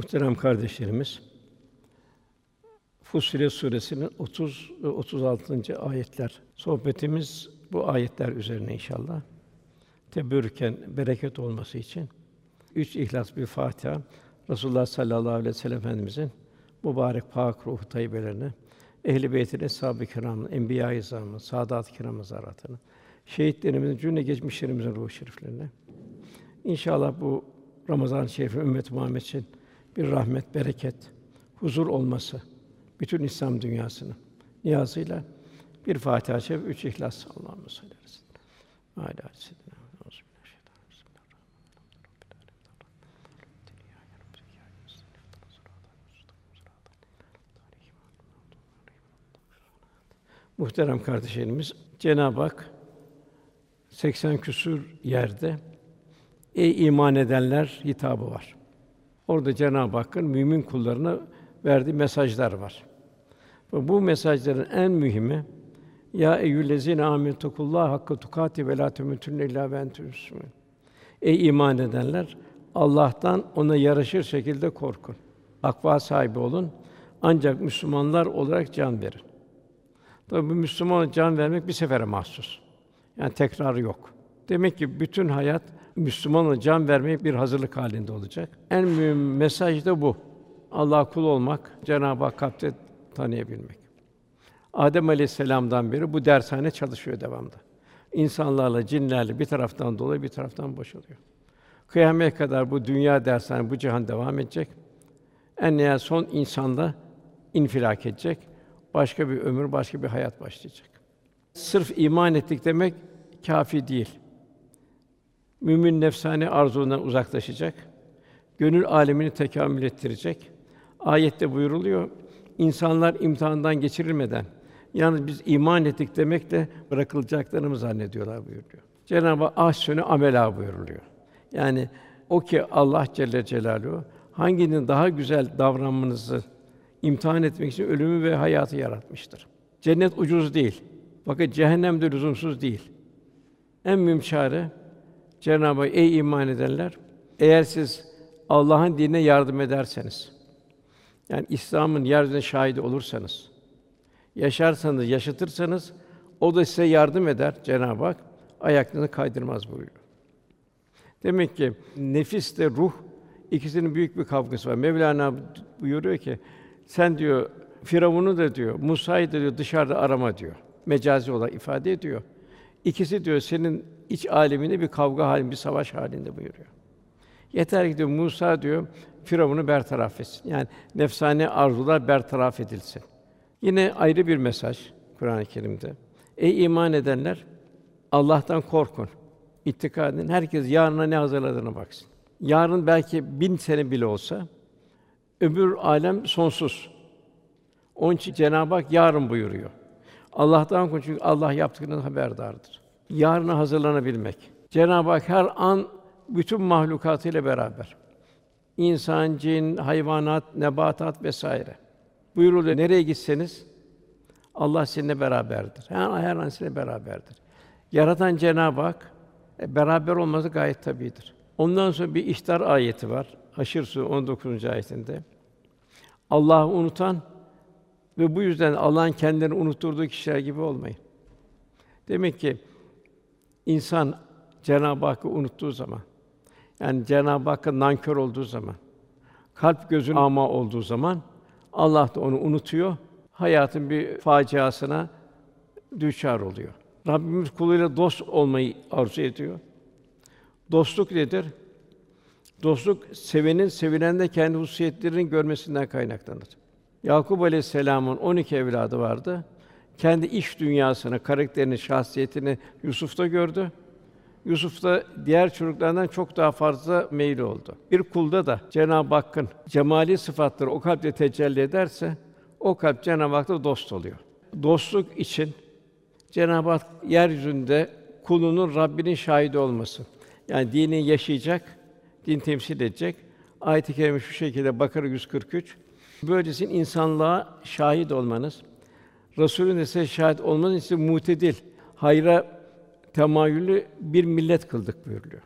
Muhterem kardeşlerimiz, Fussilet suresinin 30 ve 36. ayetler. Sohbetimiz bu ayetler üzerine inşallah. Teberrüken bereket olması için üç ihlas bir Fatiha Resulullah sallallahu aleyhi ve sellem Efendimizin mübarek pak ruhu tayyibelerine, ehli beytin eshab-ı kiramın, enbiya-i izamın, saadat-ı kiram zaratını, şehitlerimizin cümle geçmişlerimizin ruhu şeriflerine. İnşallah bu Ramazan-ı Şerif ümmet Muhammed için bir rahmet, bereket, huzur olması bütün İslam dünyasının niyazıyla bir Fatiha-i üç İhlas ve sellem. Âlâ seyyidina Muhterem kardeşlerimiz, Cenab-ı Hak 80 küsur yerde ey iman edenler hitabı var. Orada Cenab-ı Hakk'ın mümin kullarına verdiği mesajlar var. Ve bu mesajların en mühimi ya eyyühellezine amentukullah hakkı tukati ve la temutunne illa ve entum Ey iman edenler Allah'tan ona yaraşır şekilde korkun. Akva sahibi olun. Ancak Müslümanlar olarak can verin. Tabi bu Müslüman can vermek bir sefere mahsus. Yani tekrarı yok. Demek ki bütün hayat Müslümana can vermeye bir hazırlık halinde olacak. En mühim mesaj da bu. Allah kul olmak, Cenab-ı Hak kalpte tanıyabilmek. Adem Aleyhisselam'dan beri bu dershane çalışıyor devamlı. İnsanlarla, cinlerle bir taraftan dolu, bir taraftan boşalıyor. Kıyamete kadar bu dünya dershane, bu cihan devam edecek. En nihayet son insanda infilak edecek. Başka bir ömür, başka bir hayat başlayacak. Sırf iman ettik demek kafi değil. Mümin nefsane arzuundan uzaklaşacak. Gönül alemini tekamül ettirecek. Ayette buyuruluyor. İnsanlar imtihandan geçirilmeden yalnız biz iman ettik demek de bırakılacaklarını zannediyorlar buyuruyor. Cenab-ı Hak ahsünü amela buyuruluyor. Yani o ki Allah Celle Celaluhu hanginin daha güzel davranmanızı imtihan etmek için ölümü ve hayatı yaratmıştır. Cennet ucuz değil. Fakat cehennem de lüzumsuz değil. En mühim çare Cenab-ı Hak ey iman edenler eğer siz Allah'ın dinine yardım ederseniz yani İslam'ın yeryüzüne şahidi olursanız yaşarsanız, yaşatırsanız o da size yardım eder Cenab-ı Hak. Ayaklarını kaydırmaz buyuruyor. Demek ki nefisle ruh ikisinin büyük bir kavgası var. Mevlana buyuruyor ki sen diyor Firavun'u da diyor, Musa'yı da diyor dışarıda arama diyor. Mecazi olarak ifade ediyor. İkisi diyor senin iç aleminde bir kavga halinde, bir savaş halinde buyuruyor. Yeter ki diyor Musa diyor Firavun'u bertaraf etsin. Yani nefsane arzular bertaraf edilsin. Yine ayrı bir mesaj Kur'an-ı Kerim'de. Ey iman edenler Allah'tan korkun. İttika. Herkes yarına ne hazırladığına baksın. Yarın belki bin sene bile olsa öbür alem sonsuz. Onun için Cenab-ı Hak yarın buyuruyor. Allah'tan korkun çünkü Allah yaptıklarından haberdardır. Yarına hazırlanabilmek. Cenab-ı Hak her an bütün mahlukatıyla beraber. İnsan, cin, hayvanat, nebatat vesaire. Buyuruluyor nereye gitseniz Allah sizinle beraberdir. Her, her an sizinle beraberdir. Yaratan Cenab-ı Hak e, beraber olması gayet tabidir. Ondan sonra bir ihtar ayeti var. Haşr Sûre 19. ayetinde. Allah'ı unutan ve bu yüzden Allah'ın kendilerini unutturduğu kişiler gibi olmayın. Demek ki insan Cenab-ı Hakk'ı unuttuğu zaman, yani Cenab-ı Hakk'a nankör olduğu zaman, kalp gözün ama olduğu zaman Allah da onu unutuyor. Hayatın bir faciasına düçar oluyor. Rabbimiz kuluyla dost olmayı arzu ediyor. Dostluk nedir? Dostluk sevenin sevilende kendi hususiyetlerinin görmesinden kaynaklanır. Yakup Aleyhisselam'ın 12 evladı vardı. Kendi iş dünyasını, karakterini, şahsiyetini Yusuf'ta gördü. Yusuf da diğer çocuklardan çok daha fazla meyli oldu. Bir kulda da Cenab-ı Hakk'ın cemali sıfatları o kalpte tecelli ederse o kalp Cenab-ı Hak'la dost oluyor. Dostluk için Cenab-ı Hak yeryüzünde kulunun Rabbinin şahidi olması. Yani dini yaşayacak, din temsil edecek. Ayet-i kerime şu şekilde Bakara 143. Böylece insanlığa şahit olmanız, Resulün size şahit olmanız için mutedil, hayra temayülü bir millet kıldık buyuruyor.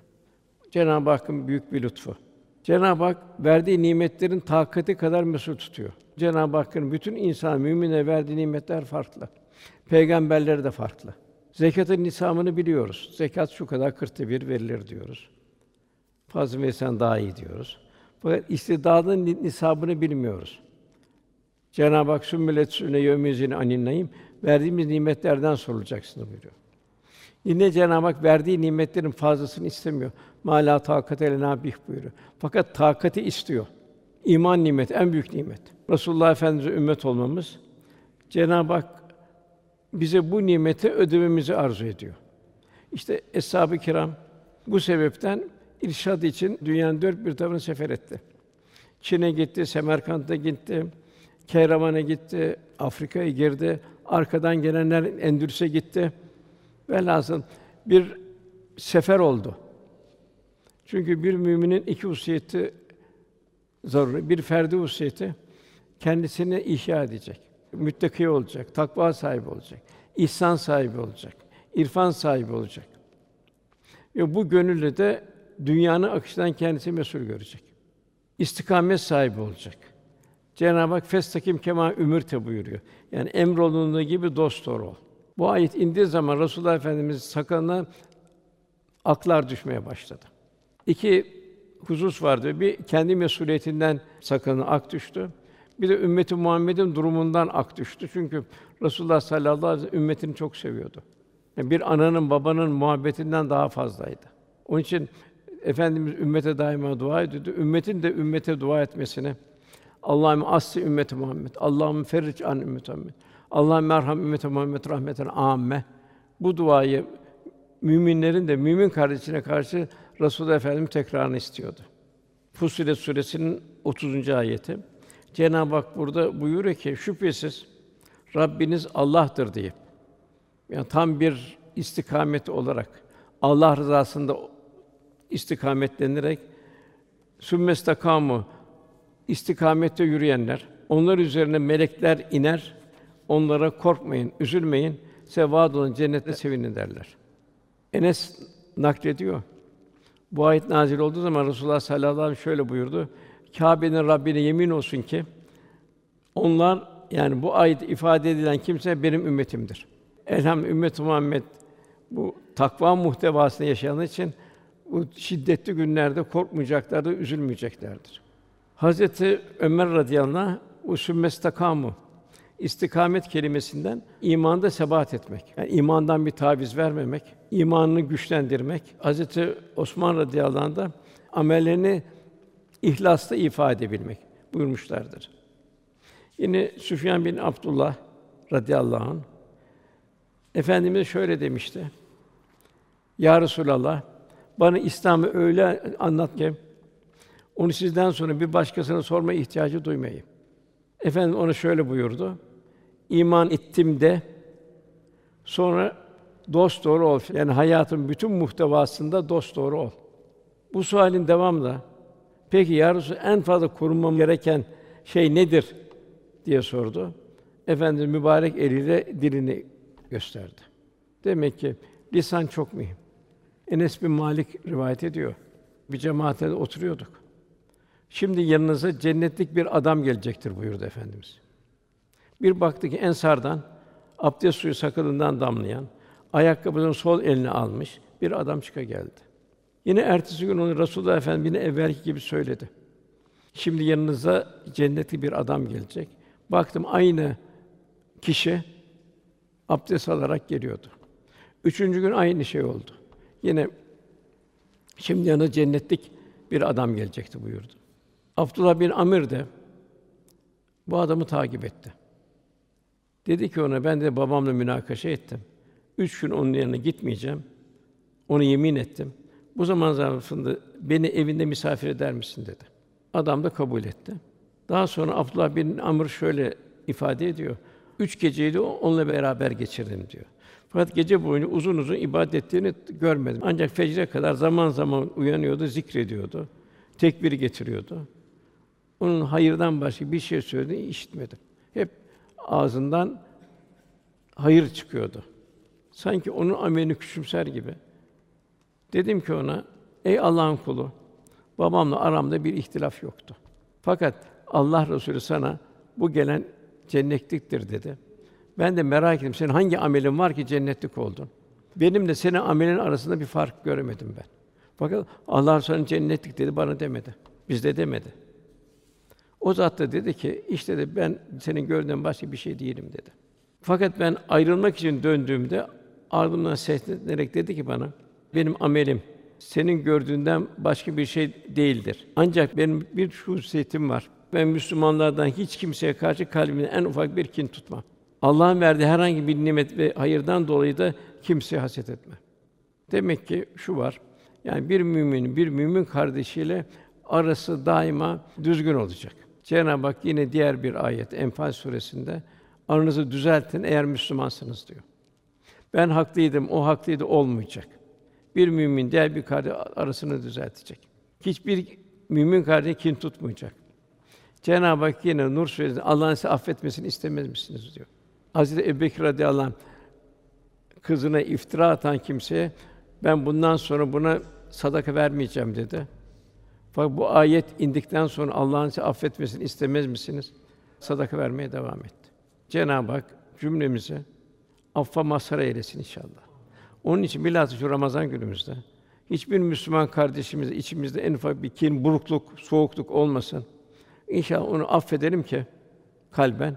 Cenab-ı Hakk'ın büyük bir lütfu. Cenab-ı Hak verdiği nimetlerin takati kadar mesul tutuyor. Cenab-ı Hakk'ın bütün insan mümine verdiği nimetler farklı. Peygamberleri de farklı. Zekatın nisamını biliyoruz. Zekat şu kadar kırkta bir verilir diyoruz. Fazla verirsen daha iyi diyoruz. Fakat istidadın nisabını bilmiyoruz. Cenab-ı Hak sümmület sünne yevmizin aninnayım verdiğimiz nimetlerden sorulacaksın buyuruyor. Yine Cenab-ı Hak verdiği nimetlerin fazlasını istemiyor. Mâlâ tâkat elena bih buyuruyor. Fakat takati istiyor. İman nimet en büyük nimet. Resulullah Efendimize ümmet olmamız Cenab-ı Hak bize bu nimeti ödememizi arzu ediyor. İşte eshab-ı kiram bu sebepten irşad için dünyanın dört bir tarafını sefer etti. Çin'e gitti, Semerkant'a gitti, Kehraman'a gitti, Afrika'ya girdi, arkadan gelenler Endülüs'e gitti. Velhasıl bir sefer oldu. Çünkü bir müminin iki hususiyeti zaruri. Bir ferdi hususiyeti kendisini ihya edecek. Müttaki olacak, takva sahibi olacak, ihsan sahibi olacak, irfan sahibi olacak. Ve bu gönülle de dünyanın akışından kendisi mesul görecek. İstikamet sahibi olacak. Cenab-ı Hak festakim kema ümürte buyuruyor. Yani emrolunduğu gibi dost doğru ol. Bu ayet indiği zaman Resulullah Efendimiz sakalına aklar düşmeye başladı. İki husus vardı. Bir kendi mesuliyetinden sakalına ak düştü. Bir de ümmeti Muhammed'in durumundan ak düştü. Çünkü Resulullah sallallahu aleyhi ve sellem ümmetini çok seviyordu. Yani bir ananın babanın muhabbetinden daha fazlaydı. Onun için Efendimiz ümmete daima dua ediyordu. Ümmetin de ümmete dua etmesini Allah'ım asli ümmeti Muhammed. Allah'ım ferric an ümmeti Muhammed. Allah'ım merham ümmeti Muhammed rahmeten âmme. Bu duayı müminlerin de mümin kardeşine karşı Resulullah Efendimiz tekrarını istiyordu. Fussilet suresinin 30. ayeti. Cenab-ı Hak burada buyuruyor ki şüphesiz Rabbiniz Allah'tır diye. Yani tam bir istikamet olarak Allah rızasında istikametlenerek sümmestakamu istikamette yürüyenler, onlar üzerine melekler iner, onlara korkmayın, üzülmeyin, size vaad cennette sevinin derler. Enes naklediyor. Bu ayet nazil olduğu zaman Resulullah sallallahu aleyhi ve sellem şöyle buyurdu. Kâbe'nin Rabbine yemin olsun ki onlar yani bu ayet ifade edilen kimse benim ümmetimdir. Elham ümmet Muhammed bu takva muhtevasını yaşayan için bu şiddetli günlerde korkmayacaklardır, üzülmeyeceklerdir. Hazreti Ömer radıyallahu anh usummestakamu istikamet kelimesinden imanda sebat etmek. Yani imandan bir taviz vermemek, imanını güçlendirmek. Hazreti Osman radıyallahu anh da amellerini ihlasla ifade edebilmek buyurmuşlardır. Yine Süfyan bin Abdullah radıyallahu anh Efendimiz şöyle demişti. Ya Resulallah, bana İslam'ı öyle anlat ki onu sizden sonra bir başkasına sorma ihtiyacı duymayayım. Efendim ona şöyle buyurdu. İman ettim de sonra dost doğru ol. Yani hayatın bütün muhtevasında dost doğru ol. Bu sualin devamla peki ya Resul, en fazla korunmam gereken şey nedir diye sordu. Efendimiz mübarek eliyle dilini gösterdi. Demek ki lisan çok mühim. Enes bin Malik rivayet ediyor. Bir cemaate oturuyorduk. Şimdi yanınıza cennetlik bir adam gelecektir buyurdu efendimiz. Bir baktı ki ensardan abdest suyu sakalından damlayan, ayakkabısının sol elini almış bir adam çıka geldi. Yine ertesi gün onu Resulullah Efendimiz yine evvelki gibi söyledi. Şimdi yanınıza cennetli bir adam gelecek. Baktım aynı kişi abdest alarak geliyordu. Üçüncü gün aynı şey oldu. Yine şimdi yanına cennetlik bir adam gelecekti buyurdu. Abdullah bin Amir de bu adamı takip etti. Dedi ki ona ben de babamla münakaşa ettim. Üç gün onun yanına gitmeyeceğim. Onu yemin ettim. Bu zaman zarfında beni evinde misafir eder misin dedi. Adam da kabul etti. Daha sonra Abdullah bin Amr şöyle ifade ediyor. Üç geceyi de onunla beraber geçirdim diyor. Fakat gece boyunca uzun uzun ibadet ettiğini görmedim. Ancak fecre kadar zaman zaman uyanıyordu, zikrediyordu. Tekbir getiriyordu. Onun hayırdan başka bir şey söylediğini işitmedim. Hep ağzından hayır çıkıyordu. Sanki onun amelini küçümser gibi. Dedim ki ona, ey Allah'ın kulu, Babamla aramda bir ihtilaf yoktu. Fakat Allah Resulü sana bu gelen cennetliktir dedi. Ben de merak ettim. Senin hangi amelin var ki cennetlik oldun? Benim de senin amelin arasında bir fark göremedim ben. Fakat Allah Resulü cennetlik dedi bana demedi. Bizde demedi. O zat da dedi ki işte de ben senin gördüğün başka bir şey değilim dedi. Fakat ben ayrılmak için döndüğümde ardımdan seslenerek dedi ki bana benim amelim senin gördüğünden başka bir şey değildir. Ancak benim bir hususiyetim var. Ben Müslümanlardan hiç kimseye karşı kalbimde en ufak bir kin tutmam. Allah'ın verdiği herhangi bir nimet ve hayırdan dolayı da kimseye haset etme. Demek ki şu var. Yani bir müminin bir mümin kardeşiyle arası daima düzgün olacak. Cenab-ı Hak yine diğer bir ayet Enfal suresinde aranızı düzeltin eğer Müslümansınız diyor. Ben haklıydım, o haklıydı olmayacak. Bir mümin diğer bir kardeş arasını düzeltecek. Hiçbir mümin kardeş kin tutmayacak. Cenab-ı Hak yine Nur suresinde Allah'ın size affetmesini istemez misiniz diyor. Hazreti Ebubekir radıyallahu anh kızına iftira atan kimseye ben bundan sonra buna sadaka vermeyeceğim dedi. Fakat bu ayet indikten sonra Allah'ın size affetmesini istemez misiniz? Sadaka vermeye devam etti. Cenab-ı Hak cümlemizi affa mazhar eylesin inşallah. Onun için bilhassa şu Ramazan günümüzde hiçbir Müslüman kardeşimiz içimizde en ufak bir kin, burukluk, soğukluk olmasın. İnşallah onu affedelim ki kalben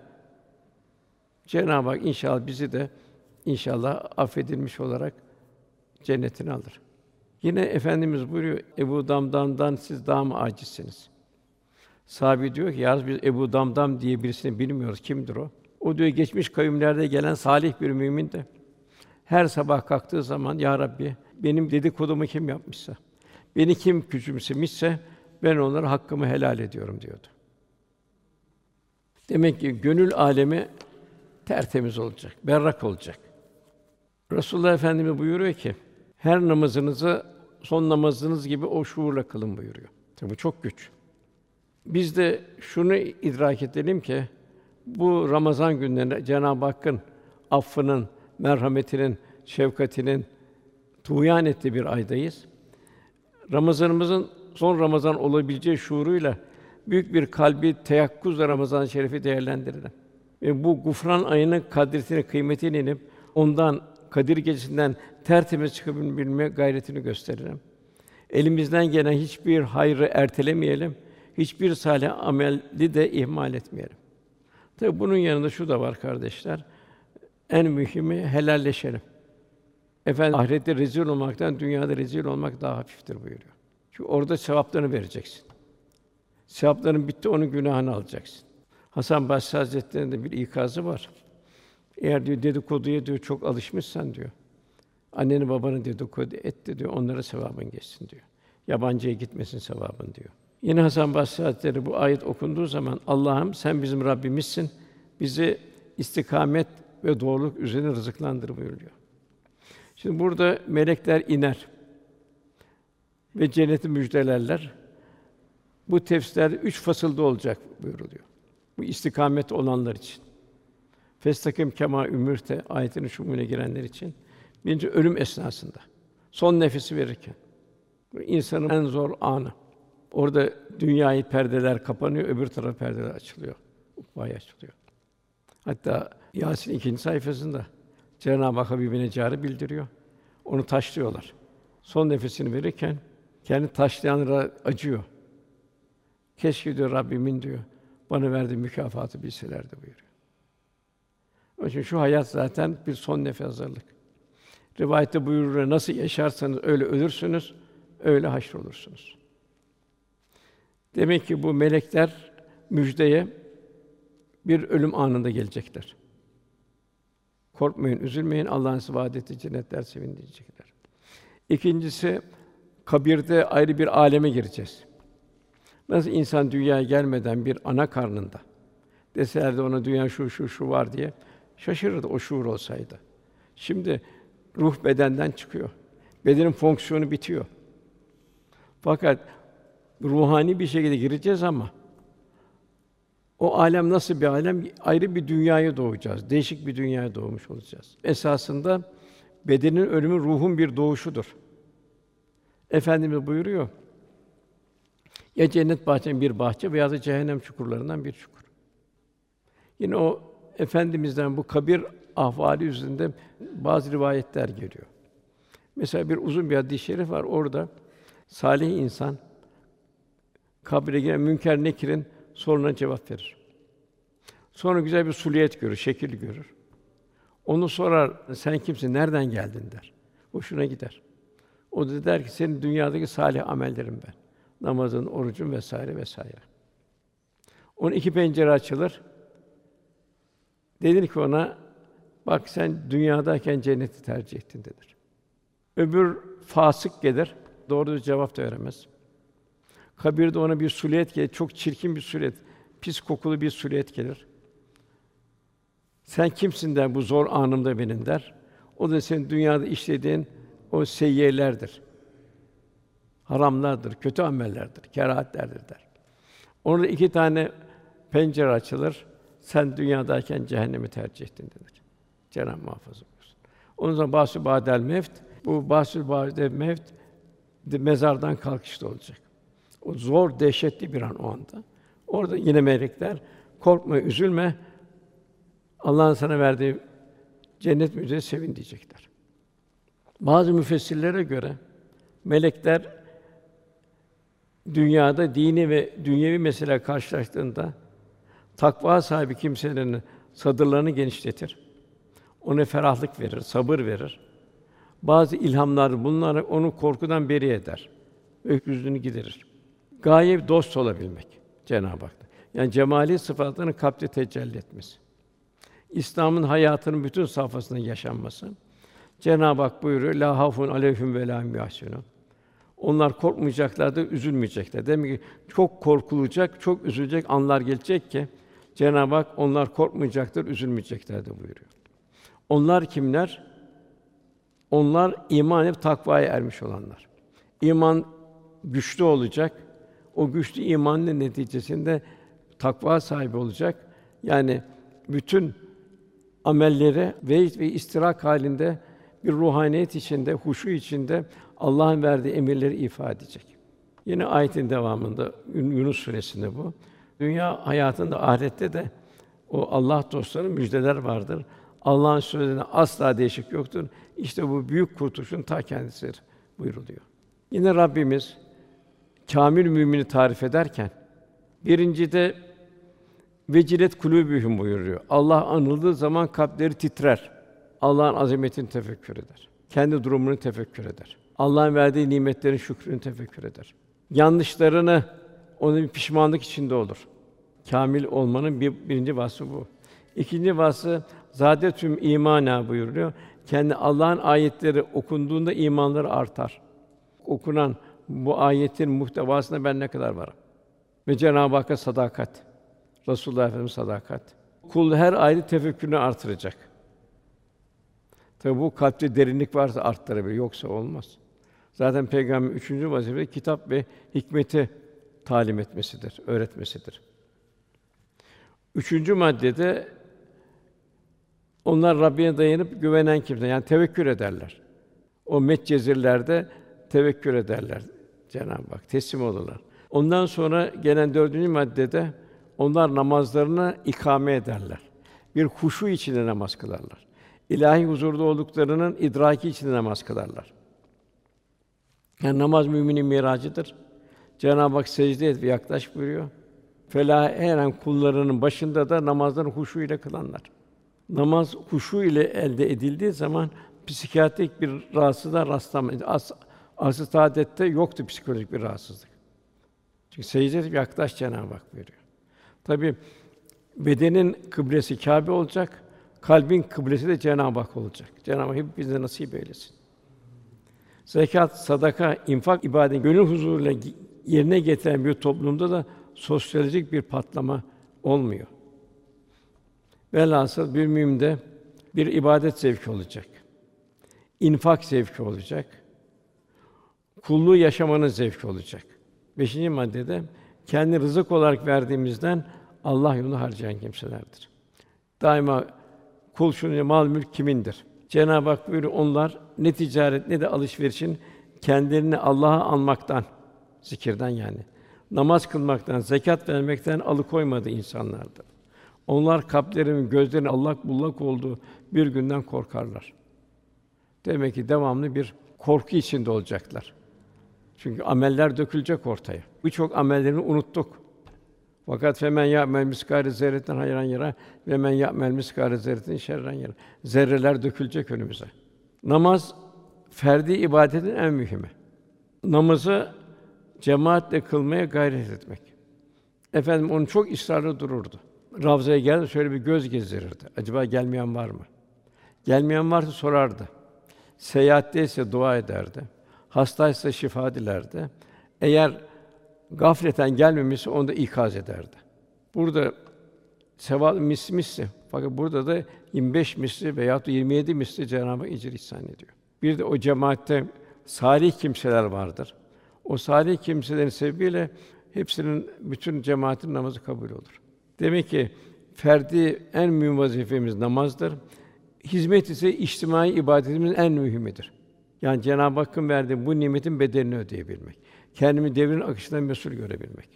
Cenab-ı Hak inşallah bizi de inşallah affedilmiş olarak cennetine alır. Yine efendimiz buyuruyor Ebu Damdam'dan siz daha mı acizsiniz? Sahabi diyor ki yalnız biz Ebu Damdam diye birisini bilmiyoruz. Kimdir o? O diyor geçmiş kavimlerde gelen salih bir mümin de her sabah kalktığı zaman ya Rabbi benim dedikodumu kim yapmışsa, beni kim küçümsemişse ben onlara hakkımı helal ediyorum diyordu. Demek ki gönül alemi tertemiz olacak, berrak olacak. Resulullah Efendimiz buyuruyor ki her namazınızı son namazınız gibi o şuurla kılın buyuruyor. Tabi çok güç. Biz de şunu idrak edelim ki bu Ramazan günlerinde Cenab-ı Hakk'ın affının, merhametinin, şefkatinin tuğyan ettiği bir aydayız. Ramazanımızın son Ramazan olabileceği şuuruyla büyük bir kalbi teyakkuzla Ramazan-ı Şerif'i değerlendirelim. Ve bu gufran ayının kadretini, kıymetini inip ondan Kadir Gecesi'nden tertemiz çıkabilme gayretini gösterelim. Elimizden gelen hiçbir hayrı ertelemeyelim. Hiçbir salih ameli de ihmal etmeyelim. Tabi bunun yanında şu da var kardeşler. En mühimi helalleşelim. Efendim ahirette rezil olmaktan dünyada rezil olmak daha hafiftir buyuruyor. Çünkü orada sevaplarını vereceksin. Sevapların bitti, onun günahını alacaksın. Hasan Basri Hazretleri'nde bir ikazı var. Eğer diyor dedikoduya diyor çok alışmışsan diyor. Anneni babanı dedikodu etti diyor. Onlara sevabın geçsin diyor. Yabancıya gitmesin sevabın diyor. Yine Hasan Basri Hazretleri bu ayet okunduğu zaman Allah'ım sen bizim Rabbimizsin. Bizi istikamet ve doğruluk üzerine rızıklandır buyuruyor. Şimdi burada melekler iner ve cenneti müjdelerler. Bu tefsirler üç fasılda olacak buyuruluyor. Bu istikamet olanlar için. Festakim kema ümürte ayetinin şumune girenler için. Birinci ölüm esnasında. Son nefesi verirken. İnsanın en zor anı. Orada dünyayı perdeler kapanıyor, öbür taraf perdeler açılıyor. Ukvaya açılıyor. Hatta Yasin ikinci sayfasında Cenab-ı Hak Habibine cari bildiriyor. Onu taşlıyorlar. Son nefesini verirken kendi taşlayanlara acıyor. Keşke diyor Rabbimin diyor bana verdiği mükafatı bilselerdi buyuruyor. Onun için şu hayat zaten bir son nefes hazırlık. Rivayette buyurur nasıl yaşarsanız öyle ölürsünüz, öyle haşrolursunuz. Demek ki bu melekler müjdeye bir ölüm anında gelecekler. Korkmayın, üzülmeyin. Allah'ın size vaad ettiği cennetler sevindirecekler. İkincisi kabirde ayrı bir aleme gireceğiz. Nasıl insan dünyaya gelmeden bir ana karnında deselerdi ona dünya şu şu şu var diye şaşırırdı o şuur olsaydı. Şimdi ruh bedenden çıkıyor. Bedenin fonksiyonu bitiyor. Fakat ruhani bir şekilde gireceğiz ama o alem nasıl bir alem? Ayrı bir dünyaya doğacağız. Değişik bir dünyaya doğmuş olacağız. Esasında bedenin ölümü ruhun bir doğuşudur. Efendimiz buyuruyor. Ya cennet bahçenin bir bahçe veya da cehennem çukurlarından bir çukur. Yine o efendimizden bu kabir ahvali üzerinde bazı rivayetler geliyor. Mesela bir uzun bir hadis-i şerif var. Orada salih insan kabre giren münker nekirin soruna cevap verir. Sonra güzel bir suliyet görür, şekil görür. Onu sorar, sen kimsin, nereden geldin der. Hoşuna gider. O da der ki, senin dünyadaki salih amellerin ben. Namazın, orucun vesaire vesaire. Onun iki pencere açılır. Denir ki ona, bak sen dünyadayken cenneti tercih ettin denir. Öbür fasık gelir, doğru cevap da veremez. Kabirde ona bir suliyet gelir, çok çirkin bir suliyet, pis kokulu bir suliyet gelir. Sen kimsin der bu zor anımda benim der. O da senin dünyada işlediğin o seyyiyelerdir. Haramlardır, kötü amellerdir, kerahatlerdir der. Orada iki tane pencere açılır. Sen dünyadayken cehennemi tercih ettin denir. Cenab-ı muhafaza buyursun. Onun zaman bahsü badel mevt, bu bahsü badel mevt mezardan kalkışta olacak. O zor, dehşetli bir an o anda. Orada yine melekler korkma, üzülme. Allah'ın sana verdiği cennet müjdesi sevin diyecekler. Bazı müfessirlere göre melekler dünyada dini ve dünyevi mesele karşılaştığında takva sahibi kimselerin sadırlarını genişletir. Ona ferahlık verir, sabır verir. Bazı ilhamlar bunlar onu korkudan beri eder. Öküzlüğünü giderir. Gaye dost olabilmek Cenab-ı Hak. Yani cemali sıfatlarının kalpte tecelli etmesi. İslam'ın hayatının bütün safhasında yaşanması. Cenab-ı Hak buyuruyor: "La hafun aleyhim ve la yahsunun." Onlar korkmayacaklar da üzülmeyecekler. Demek ki çok korkulacak, çok üzülecek anlar gelecek ki Cenab-ı Hak onlar korkmayacaktır, üzülmeyecekler de buyuruyor. Onlar kimler? Onlar iman edip takvaya ermiş olanlar. İman güçlü olacak. O güçlü imanın neticesinde takva sahibi olacak. Yani bütün amelleri ve ve istirak halinde bir ruhaniyet içinde, huşu içinde Allah'ın verdiği emirleri ifade edecek. Yine ayetin devamında Yunus suresinde bu. Dünya hayatında ahirette de o Allah dostlarının müjdeler vardır. Allah'ın sözlerine asla değişik yoktur. İşte bu büyük kurtuluşun ta kendisidir buyuruluyor. Yine Rabbimiz kamil mümini tarif ederken birincide vecilet kulûbühüm buyuruyor. Allah anıldığı zaman kalpleri titrer. Allah'ın azametini tefekkür eder. Kendi durumunu tefekkür eder. Allah'ın verdiği nimetlerin şükrünü tefekkür eder. Yanlışlarını onun bir pişmanlık içinde olur. Kamil olmanın bir, birinci vasfı bu. İkinci vasfı tüm imana buyuruyor. Kendi Allah'ın ayetleri okunduğunda imanları artar. Okunan bu ayetin muhtevasında ben ne kadar varım? Ve Cenab-ı Hakk'a sadakat. Resulullah Efendimiz sadakat. Kul her ayrı tefekkürünü artıracak. Tabi bu kalpte derinlik varsa arttırabilir, yoksa olmaz. Zaten peygamber üçüncü vazifesi kitap ve hikmeti talim etmesidir, öğretmesidir. Üçüncü maddede onlar Rabbine dayanıp güvenen kimse, yani tevekkül ederler. O Medcezirlerde tevekkül ederler Cenab-ı Hak, teslim olurlar. Ondan sonra gelen dördüncü maddede onlar namazlarını ikame ederler. Bir huşu içinde namaz kılarlar. İlahi huzurda olduklarının idraki içinde namaz kılarlar. Yani namaz müminin miracıdır. Cenab-ı Hak secde et ve yaklaş buyuruyor. Fela her an kullarının başında da namazlarını huşu ile kılanlar. Namaz huşu ile elde edildiği zaman psikiyatrik bir rahatsızlığa rastlamayız. As asıl saadette yoktu psikolojik bir rahatsızlık. Çünkü secde edip yaklaş Cenab-ı Hak veriyor. Tabi bedenin kıblesi Kâbe olacak, kalbin kıblesi de Cenab-ı Hak olacak. Cenab-ı Hak hepimize nasip eylesin. Zekat, sadaka, infak ibadet gönül huzuruyla yerine getiren bir toplumda da sosyolojik bir patlama olmuyor. Velhasıl bir mühimde bir ibadet zevki olacak. İnfak zevki olacak. Kulluğu yaşamanın zevki olacak. Beşinci maddede kendi rızık olarak verdiğimizden Allah yolunda harcayan kimselerdir. Daima kul şunu mal mülk kimindir? Cenab-ı Hak buyuruyor onlar ne ticaret ne de alışverişin kendilerini Allah'a anmaktan zikirden yani Namaz kılmaktan, zekat vermekten alıkoymadı insanlardı. Onlar kalplerinin, gözlerinin allak bullak olduğu bir günden korkarlar. Demek ki devamlı bir korku içinde olacaklar. Çünkü ameller dökülecek ortaya. Birçok amellerini unuttuk. Fakat femen ya'mel miskâre zerreten hayran yara ve men ya'mel miskâre zerreten şerren yara. Zerreler dökülecek önümüze. Namaz ferdi ibadetin en mühimi. Namazı cemaatle kılmaya gayret etmek. Efendim onu çok ısrarlı dururdu. Ravzaya geldi şöyle bir göz gezdirirdi. Acaba gelmeyen var mı? Gelmeyen varsa sorardı. Seyahatteyse dua ederdi. Hastaysa şifa dilerdi. Eğer gafleten gelmemişse onu da ikaz ederdi. Burada sevap mis misli. Fakat burada da 25 misli veya 27 misli Cenab-ı Hak ecir ihsan ediyor. Bir de o cemaatte salih kimseler vardır. O salih kimselerin sebebiyle hepsinin bütün cemaatin namazı kabul olur. Demek ki ferdi en mühim vazifemiz namazdır. Hizmet ise içtimai ibadetimizin en mühimidir. Yani Cenab-ı Hakk'ın verdiği bu nimetin bedelini ödeyebilmek. Kendimi devrin akışından mesul görebilmek.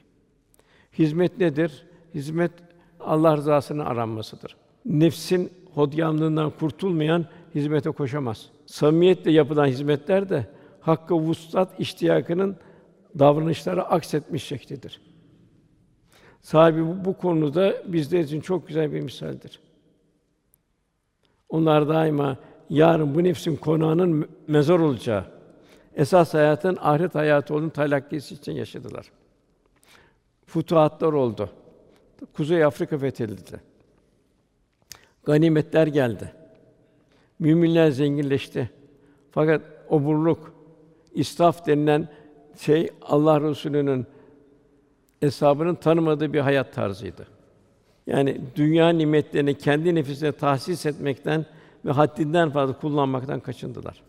Hizmet nedir? Hizmet Allah rızasının aranmasıdır. Nefsin hodyanlığından kurtulmayan hizmete koşamaz. Samimiyetle yapılan hizmetler de hakkı vuslat iştiyakının davranışlara aksetmiş şeklidir. Sahibi bu, bu konuda bizler için çok güzel bir misaldir. Onlar daima yarın bu nefsin konağının mezar olacağı, esas hayatın ahiret hayatı olduğunu talakkisi için yaşadılar. Futuhatlar oldu. Kuzey Afrika fethedildi. Ganimetler geldi. Müminler zenginleşti. Fakat oburluk, israf denilen şey Allah Resulü'nün hesabının tanımadığı bir hayat tarzıydı. Yani dünya nimetlerini kendi nefisine tahsis etmekten ve haddinden fazla kullanmaktan kaçındılar.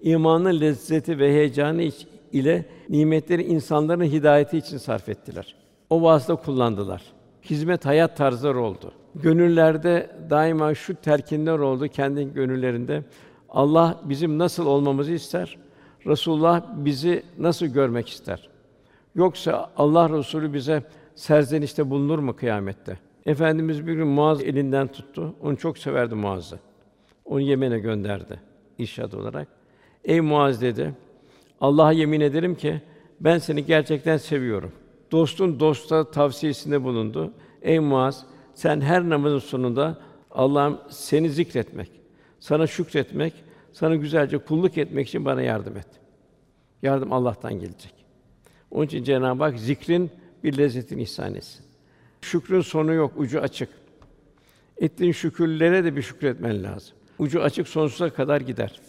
İmanın lezzeti ve heyecanı ile nimetleri insanların hidayeti için sarf ettiler. O vasıta kullandılar. Hizmet hayat tarzları oldu. Gönüllerde daima şu telkinler oldu kendi gönüllerinde. Allah bizim nasıl olmamızı ister. Resulullah bizi nasıl görmek ister? Yoksa Allah Resulü bize serzenişte bulunur mu kıyamette? Efendimiz bir gün Muaz elinden tuttu. Onu çok severdi Muaz'ı. Onu Yemen'e gönderdi irşad olarak. Ey Muaz dedi. Allah'a yemin ederim ki ben seni gerçekten seviyorum. Dostun dosta tavsiyesinde bulundu. Ey Muaz, sen her namazın sonunda Allah'ım seni zikretmek, sana şükretmek, sana güzelce kulluk etmek için bana yardım et. Yardım Allah'tan gelecek. Onun için Cenab-ı Hak zikrin bir lezzetini ihsan etsin. Şükrün sonu yok, ucu açık. Ettiğin şükürlere de bir şükretmen lazım. Ucu açık sonsuza kadar gider.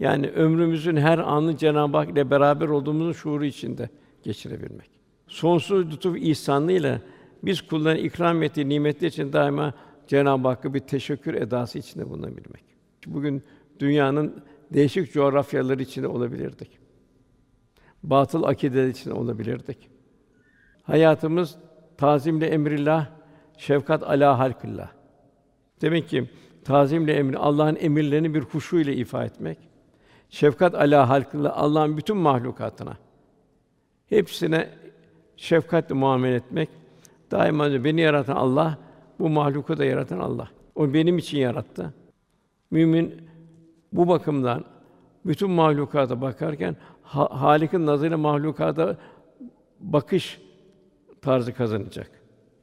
Yani ömrümüzün her anı Cenab-ı Hak ile beraber olduğumuzun şuuru içinde geçirebilmek. Sonsuz lütuf ihsanıyla biz kulların ikram ettiği nimetler için daima Cenab-ı Hakk'a bir teşekkür edası içinde bulunabilmek. Bugün dünyanın değişik coğrafyaları içinde olabilirdik. Batıl akideler içinde olabilirdik. Hayatımız tazimle emrillah, şefkat ala halkillah. Demek ki tazimle emri Allah'ın emirlerini bir huşu ile ifa etmek. Şefkat ala halkillah Allah'ın bütün mahlukatına hepsine şefkatle muamele etmek. Daima beni yaratan Allah, bu mahluku da yaratan Allah. O benim için yarattı. Mümin bu bakımdan bütün mahlukata bakarken ha, Halik'in nazarıyla mahlukata bakış tarzı kazanacak.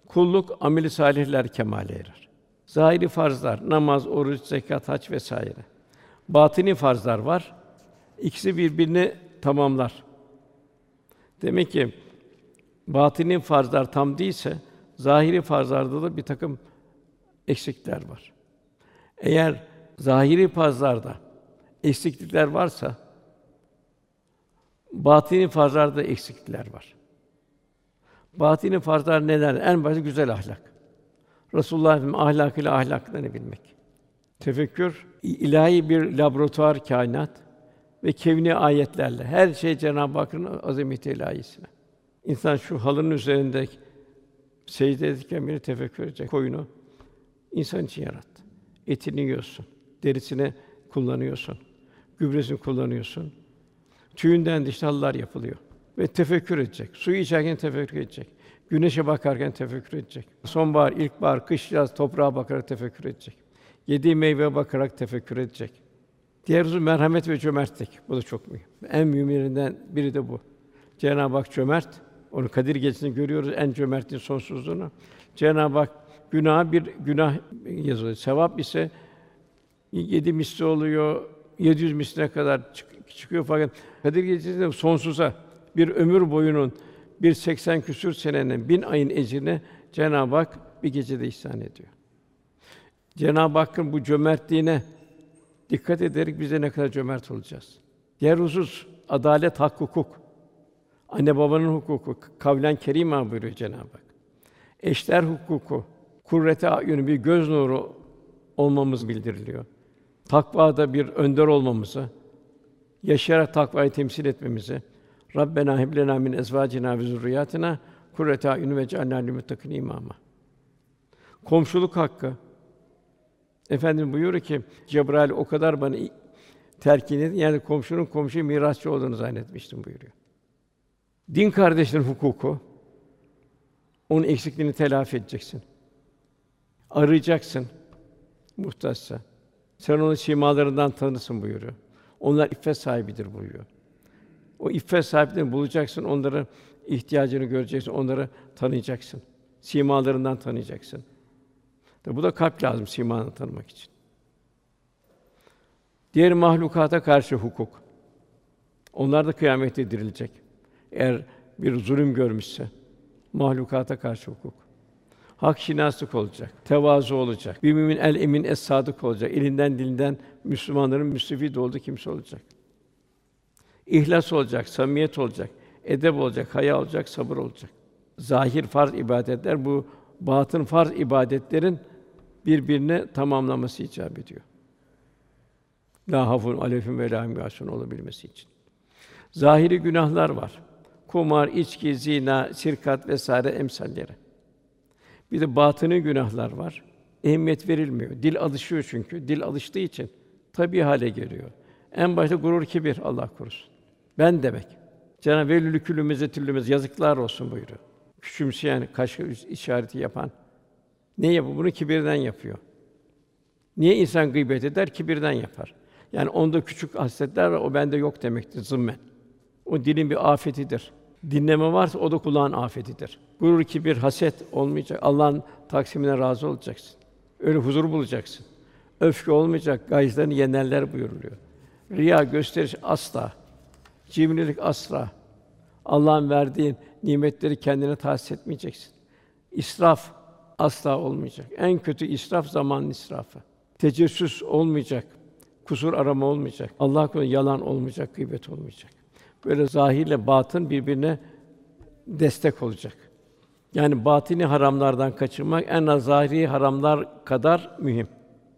Kulluk ameli salihler kemale erer. Zahiri farzlar, namaz, oruç, zekat, hac vesaire. Batini farzlar var. İkisi birbirini tamamlar. Demek ki batini farzlar tam değilse zahiri farzlarda da bir takım eksikler var. Eğer zahiri farzlarda eksiklikler varsa batini farzlarda eksiklikler var. Batini farzlar neler? En başta güzel ahlak. Resulullah'ın ahlakıyla ahlaklarını bilmek. Tefekkür ilahi bir laboratuvar kainat ve kevni ayetlerle her şey Cenab-ı Hakk'ın azameti ilahisine. İnsan şu halının üzerinde secde ederken biri tefekkür edecek. Koyunu insan için yarattı. Etini yiyorsun, derisini kullanıyorsun, gübresini kullanıyorsun. Tüyünden dişli halılar yapılıyor ve tefekkür edecek. Suyu içerken tefekkür edecek. Güneşe bakarken tefekkür edecek. Sonbahar, ilkbahar, kış, yaz toprağa bakarak tefekkür edecek. Yediği meyveye bakarak tefekkür edecek. Diğer husus merhamet ve cömertlik. Bu da çok mühim. En mühimlerinden biri de bu. Cenab-ı Hak cömert. Onu Kadir Gecesi'nde görüyoruz en cömertliğin sonsuzluğunu. Cenab-ı Hak günah bir günah yazılıyor. Sevap ise yedi misli oluyor, 700 misline kadar çık- çıkıyor fakat Kadir Gecesi'nde sonsuza bir ömür boyunun bir 80 küsür senenin bin ayın ecrini Cenab-ı Hak bir gecede ihsan ediyor. Cenab-ı Hakk'ın bu cömertliğine dikkat ederek bize ne kadar cömert olacağız. Diğer husus adalet, hak, hukuk. Anne babanın hukuku, kavlen kerîmâ buyuruyor Cenab-ı Hak. Eşler hukuku, kurrete ayünü bir göz nuru olmamız bildiriliyor. Takvada bir önder olmamızı, yaşayarak takvayı temsil etmemizi, Rabbena heb lena min ezvacina ve zurriyatina kurrete ayun ve cealna lil muttakin imama. Komşuluk hakkı. Efendim buyuruyor ki Cebrail o kadar bana telkin edin yani komşunun komşuya mirasçı olduğunu zannetmiştim buyuruyor. Din kardeşlerin hukuku. Onun eksikliğini telafi edeceksin. Arayacaksın muhtaçsa. Sen onun simalarından tanırsın buyuruyor. Onlar iffet sahibidir buyuruyor. O iffet sahiplerini bulacaksın, onların ihtiyacını göreceksin, onları tanıyacaksın. Simalarından tanıyacaksın. Tabi bu da kalp lazım simanı tanımak için. Diğer mahlukata karşı hukuk. Onlar da kıyamette dirilecek. Eğer bir zulüm görmüşse mahlukata karşı hukuk. Hak şinaslık olacak, tevazu olacak. Bir mümin el emin es sadık olacak. Elinden dilinden Müslümanların müstefid olduğu kimse olacak. İhlas olacak, samimiyet olacak, edep olacak, haya olacak, sabır olacak. Zahir farz ibadetler bu batın farz ibadetlerin birbirine tamamlaması icap ediyor. La hafun aleyhim ve la olabilmesi için. Zahiri günahlar var. Kumar, içki, zina, sirkat vesaire emsalleri. Bir de batını günahlar var. Ehemmiyet verilmiyor. Dil alışıyor çünkü. Dil alıştığı için tabii hale geliyor. En başta gurur, kibir Allah korusun. Ben demek. Cenab-ı Velülü külümüze yazıklar olsun buyuruyor. Küçümseyen, kaş işareti yapan. Ne yapıyor? Bunu kibirden yapıyor. Niye insan gıybet eder? Kibirden yapar. Yani onda küçük hasletler var, o bende yok demektir zımmen. O dilin bir afetidir. Dinleme varsa o da kulağın afetidir. Gurur, kibir, haset olmayacak. Allah'ın taksimine razı olacaksın. Öyle huzur bulacaksın. Öfke olmayacak. Gayzlarını yenerler buyuruluyor. Riya, gösteriş asla. Cimrilik asla. Allah'ın verdiği nimetleri kendine tahsis etmeyeceksin. İsraf asla olmayacak. En kötü israf zamanın israfı. Tecessüs olmayacak. Kusur arama olmayacak. Allah yalan olmayacak, gıybet olmayacak. Böyle zahirle batın birbirine destek olacak. Yani batini haramlardan kaçınmak en az zahiri haramlar kadar mühim.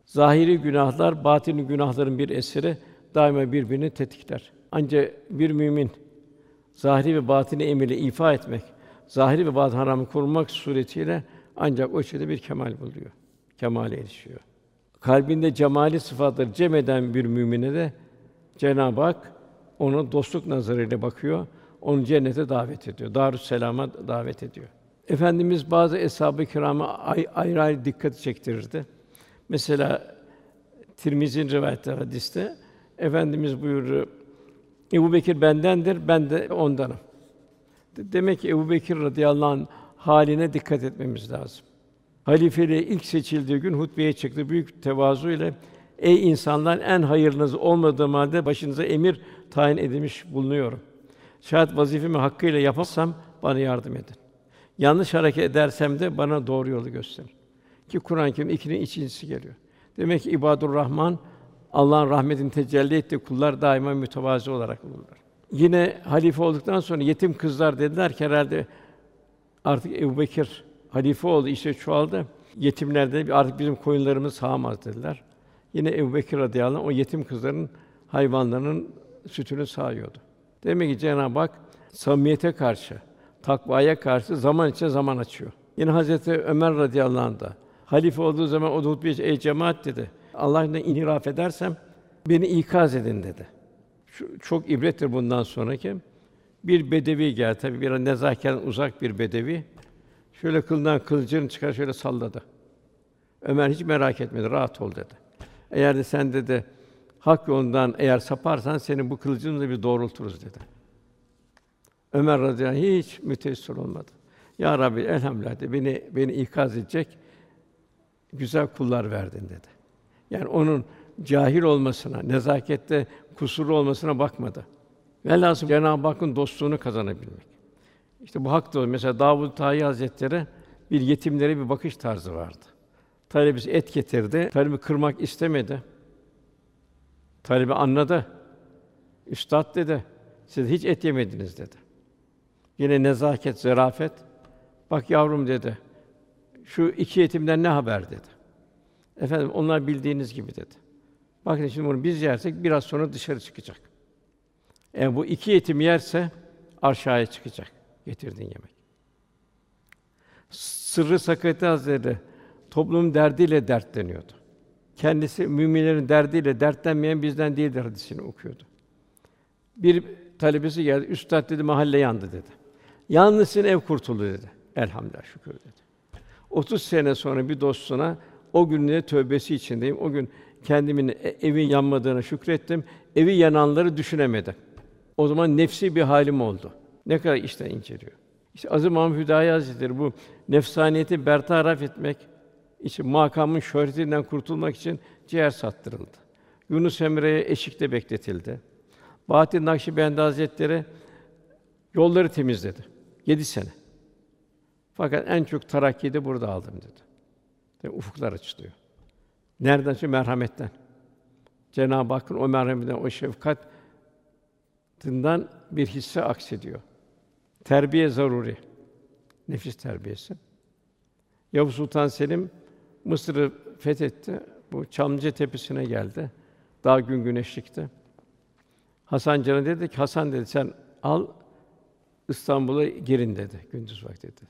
Zahiri günahlar batini günahların bir eseri daima birbirini tetikler. Ancak bir mümin zahiri ve batini emri ifa etmek, zahiri ve batini haramı korumak suretiyle ancak o şeyde bir kemal buluyor. Kemale erişiyor. Kalbinde cemali sıfatları cem eden bir mümine de Cenab-ı Hak ona dostluk nazarıyla bakıyor, onu cennete davet ediyor. Darüsselam'a davet ediyor. Efendimiz bazı eshab-ı kirama ay- ayrı ayrı dikkati çektirirdi. Mesela Tirmizi'nin rivayet ettiği hadiste efendimiz buyuruyor. Ebu Bekir bendendir, ben de ondanım. De- Demek ki Ebu Bekir radıyallahu anh haline dikkat etmemiz lazım. Halifeliğe ilk seçildiği gün hutbeye çıktı büyük tevazu ile Ey insanlar en hayırlınız olmadığım halde başınıza emir tayin edilmiş bulunuyorum. Şayet vazifemi hakkıyla yapamazsam bana yardım edin. Yanlış hareket edersem de bana doğru yolu gösterin. Ki Kur'an-ı Kerim ikinin ikincisi geliyor. Demek ki ibadur Rahman Allah'ın rahmetini tecelli ettiği kullar daima mütevazı olarak olurlar. Yine halife olduktan sonra yetim kızlar dediler ki herhalde artık Ebubekir halife oldu, işte çoğaldı. Yetimler de artık bizim koyunlarımız sağamaz dediler. Yine Ebubekir radıyallahu anh o yetim kızların hayvanlarının sütünü sağıyordu. Demek ki Cenab-ı Hak samimiyete karşı, takvaya karşı zaman için zaman açıyor. Yine Hazreti Ömer radıyallahu anh da halife olduğu zaman o hutbeye ey cemaat dedi. Allah'ına inhiraf edersem beni ikaz edin dedi. Şu, çok ibrettir bundan sonraki. Bir bedevi geldi, tabii bir nezaketten uzak bir bedevi. Şöyle kılından kılıcını çıkar şöyle salladı. Ömer hiç merak etmedi, rahat ol dedi. Eğer de sen dedi hak yolundan eğer saparsan seni bu kılıcımızla bir doğrulturuz dedi. Ömer radıyallahu hiç müteessir olmadı. Ya Rabbi elhamdülillah dedi, beni beni ikaz edecek güzel kullar verdin dedi. Yani onun cahil olmasına, nezakette kusurlu olmasına bakmadı. Velhâsıl Cenab-ı Hakk'ın dostluğunu kazanabilmek. İşte bu hak da mesela Davud Tayi Hazretleri bir yetimlere bir bakış tarzı vardı. Talebesi et getirdi. Talebi kırmak istemedi. Talebi anladı. Üstad dedi. Siz hiç et yemediniz dedi. Yine nezaket, zarafet. Bak yavrum dedi. Şu iki yetimden ne haber dedi. Efendim onlar bildiğiniz gibi dedi. Bakın şimdi bunu biz yersek biraz sonra dışarı çıkacak. Eğer bu iki yetim yerse aşağıya çıkacak getirdiğin yemek. Sırrı Sakati Hazretleri toplum derdiyle dertleniyordu. Kendisi müminlerin derdiyle dertlenmeyen bizden değildir hadisini okuyordu. Bir talebesi geldi, üstad dedi mahalle yandı dedi. Yalnız sizin ev kurtuldu dedi. Elhamdülillah şükür dedi. 30 sene sonra bir dostuna o gününe tövbesi içindeyim. O gün kendimin e, evin yanmadığına şükrettim. Evi yananları düşünemedim. O zaman nefsi bir halim oldu. Ne kadar işte inceliyor. İşte Aziz Mahmud Hüdayi Hazretleri bu nefsaniyeti bertaraf etmek için makamın şöhretinden kurtulmak için ciğer sattırıldı. Yunus Emre'ye eşikte bekletildi. Bahattin Nakşibendi Hazretleri yolları temizledi. Yedi sene. Fakat en çok terakkiyi de burada aldım dedi. Ve ufuklar açılıyor. Nereden? Çünkü merhametten. Cenab-ı Hakk'ın o merhametinden, o şefkatinden bir hisse aksediyor. Terbiye zaruri. Nefis terbiyesi. Yavuz Sultan Selim Mısır'ı fethetti. Bu Çamlıca Tepesi'ne geldi. Daha gün güneşlikti. Hasan Can'a dedi ki Hasan dedi sen al İstanbul'a girin dedi gündüz vakti dedi.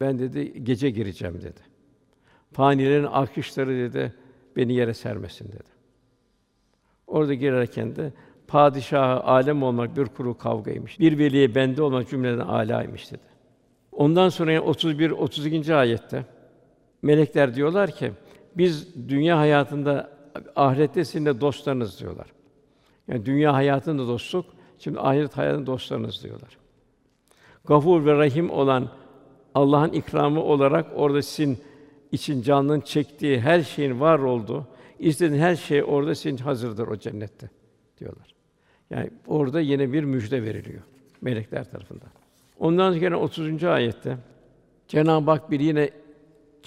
Ben dedi gece gireceğim dedi. Fanilerin akışları dedi beni yere sermesin dedi. Orada girerken de padişahı alem olmak bir kuru kavgaymış. Bir veliye bende olmak cümleden âlâymış dedi. Ondan sonra 31 32. ayette melekler diyorlar ki biz dünya hayatında ahirette sizin de dostlarınız diyorlar. Yani dünya hayatında dostluk, şimdi ahiret hayatında dostlarınız diyorlar. Gafur ve Rahim olan Allah'ın ikramı olarak orada sizin için canlının çektiği her şeyin var olduğu, istediğin her şey orada sizin hazırdır o cennette diyorlar. Yani orada yine bir müjde veriliyor melekler tarafından. Ondan sonra gene 30. ayette Cenab-ı Hak bir yine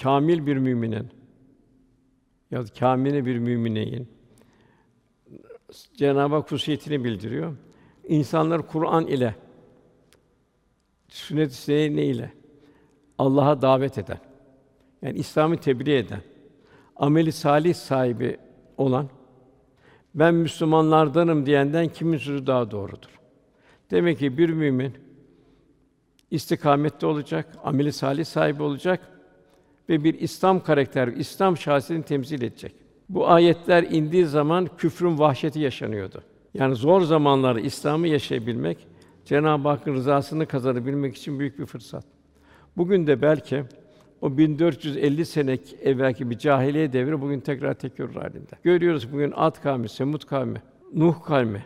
kamil bir müminin ya da kamile bir mümineyin Cenab-ı Hak hususiyetini bildiriyor. İnsanlar Kur'an ile sünnet-i ne ile Allah'a davet eden, yani İslam'ı tebliğ eden, ameli salih sahibi olan, ben Müslümanlardanım diyenden kimin sözü daha doğrudur? Demek ki bir mümin istikamette olacak, ameli salih sahibi olacak ve bir İslam karakter, İslam şahsiyetini temsil edecek. Bu ayetler indiği zaman küfrün vahşeti yaşanıyordu. Yani zor zamanlarda İslam'ı yaşayabilmek, Cenab-ı Hakk'ın rızasını kazanabilmek için büyük bir fırsat. Bugün de belki o 1450 sene evvelki bir cahiliye devri bugün tekrar tekrar halinde. Görüyoruz bugün Ad kavmi, Semud kavmi, Nuh kavmi,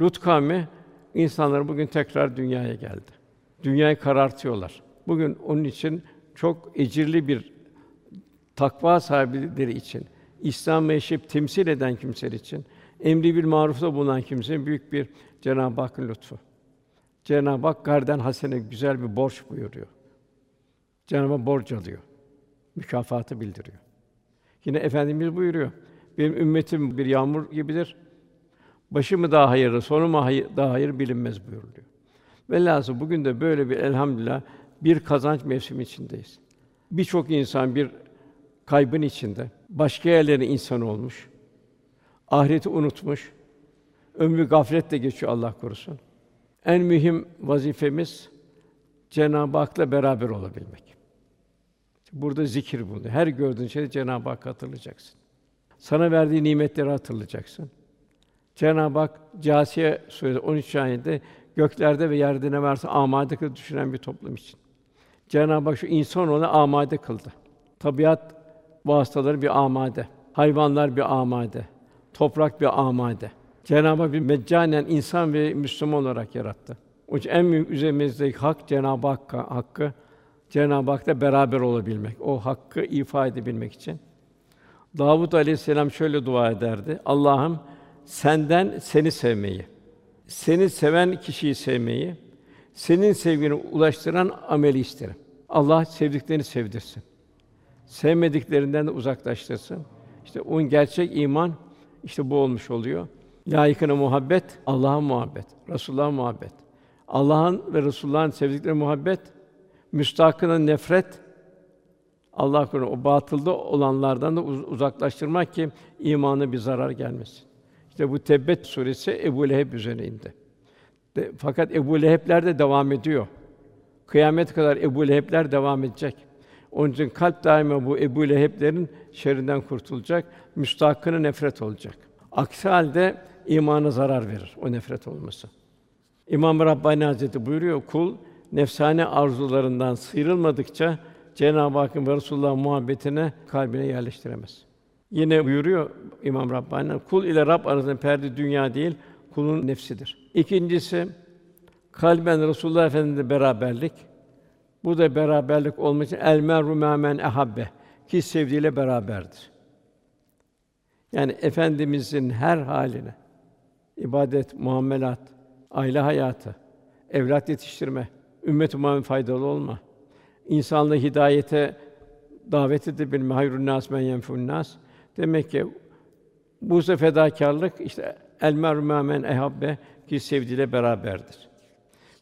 Lut kavmi insanlar bugün tekrar dünyaya geldi. Dünyayı karartıyorlar. Bugün onun için çok ecirli bir takva sahipleri için, İslam yaşayıp temsil eden kimseler için, emri bir marufta bulunan kimsenin büyük bir Cenab-ı Hakk'ın lütfu. Cenab-ı Hak garden hasene güzel bir borç buyuruyor. Cenab-ı Hak borç alıyor. Mükafatı bildiriyor. Yine Efendimiz buyuruyor. Benim ümmetim bir yağmur gibidir. Başı mı daha hayırlı, sonu mu hayır, daha hayır bilinmez buyuruluyor. Velhâsıl bugün de böyle bir elhamdülillah bir kazanç mevsimi içindeyiz. Birçok insan bir kaybın içinde, başka yerlere insan olmuş, ahireti unutmuş, ömrü gafletle geçiyor Allah korusun. En mühim vazifemiz Cenab-ı Hak'la beraber olabilmek. Burada zikir bulunuyor. Her gördüğün şeyde Cenab-ı Hak hatırlayacaksın. Sana verdiği nimetleri hatırlayacaksın. Cenab-ı Hak Câsiye suresi 13 ayette göklerde ve yerde ne varsa amade kıldı düşünen bir toplum için. Cenab-ı Hak şu insan onu amade kıldı. Tabiat vasıtaları bir amade, hayvanlar bir amade, toprak bir amade. Cenab-ı Hak bir meccanen insan ve Müslüman olarak yarattı. O en büyük üzerimizdeki hak Cenab-ı Hak hakkı Cenab-ı Hak'la beraber olabilmek, o hakkı ifade edebilmek için. Davud Aleyhisselam şöyle dua ederdi. Allah'ım senden seni sevmeyi, seni seven kişiyi sevmeyi, senin sevgini ulaştıran ameli isterim. Allah sevdiklerini sevdirsin. Sevmediklerinden de uzaklaştırsın. İşte onun gerçek iman işte bu olmuş oluyor. Layıkına muhabbet, Allah'a muhabbet, Resulullah'a muhabbet. Allah'ın ve Resulullah'ın sevdikleri muhabbet, müstahakına nefret, Allah korusun o batılda olanlardan da uzaklaştırmak ki imanı bir zarar gelmesin. İşte bu Tebbet suresi Ebu Leheb üzerine indi. De, fakat Ebu Leheb'ler de devam ediyor. Kıyamet kadar Ebu Leheb'ler devam edecek. Onun için kalp daima bu Ebu Leheb'lerin şerrinden kurtulacak, müstahakına nefret olacak. Aksi halde imana zarar verir o nefret olması. İmam Rabbani Hazretleri buyuruyor, kul nefsane arzularından sıyrılmadıkça Cenab-ı Hakk'ın ve Resulullah muhabbetine kalbine yerleştiremez. Yine buyuruyor İmam Rabbani, kul ile Rab arasında perde dünya değil, kulun nefsidir. İkincisi, kalben Resulullah Efendimizle beraberlik. Bu da beraberlik olmak için el meru men ehabbe ki sevdiğiyle beraberdir. Yani efendimizin her haline ibadet, muamelat, aile hayatı, evlat yetiştirme, ümmet-i Muhammed faydalı olma, insanlığı hidayete davet edebilme, hayrun nas men yenfun nas. Demek ki bu fedakarlık işte el meru men ehabbe ki sevdiğiyle beraberdir.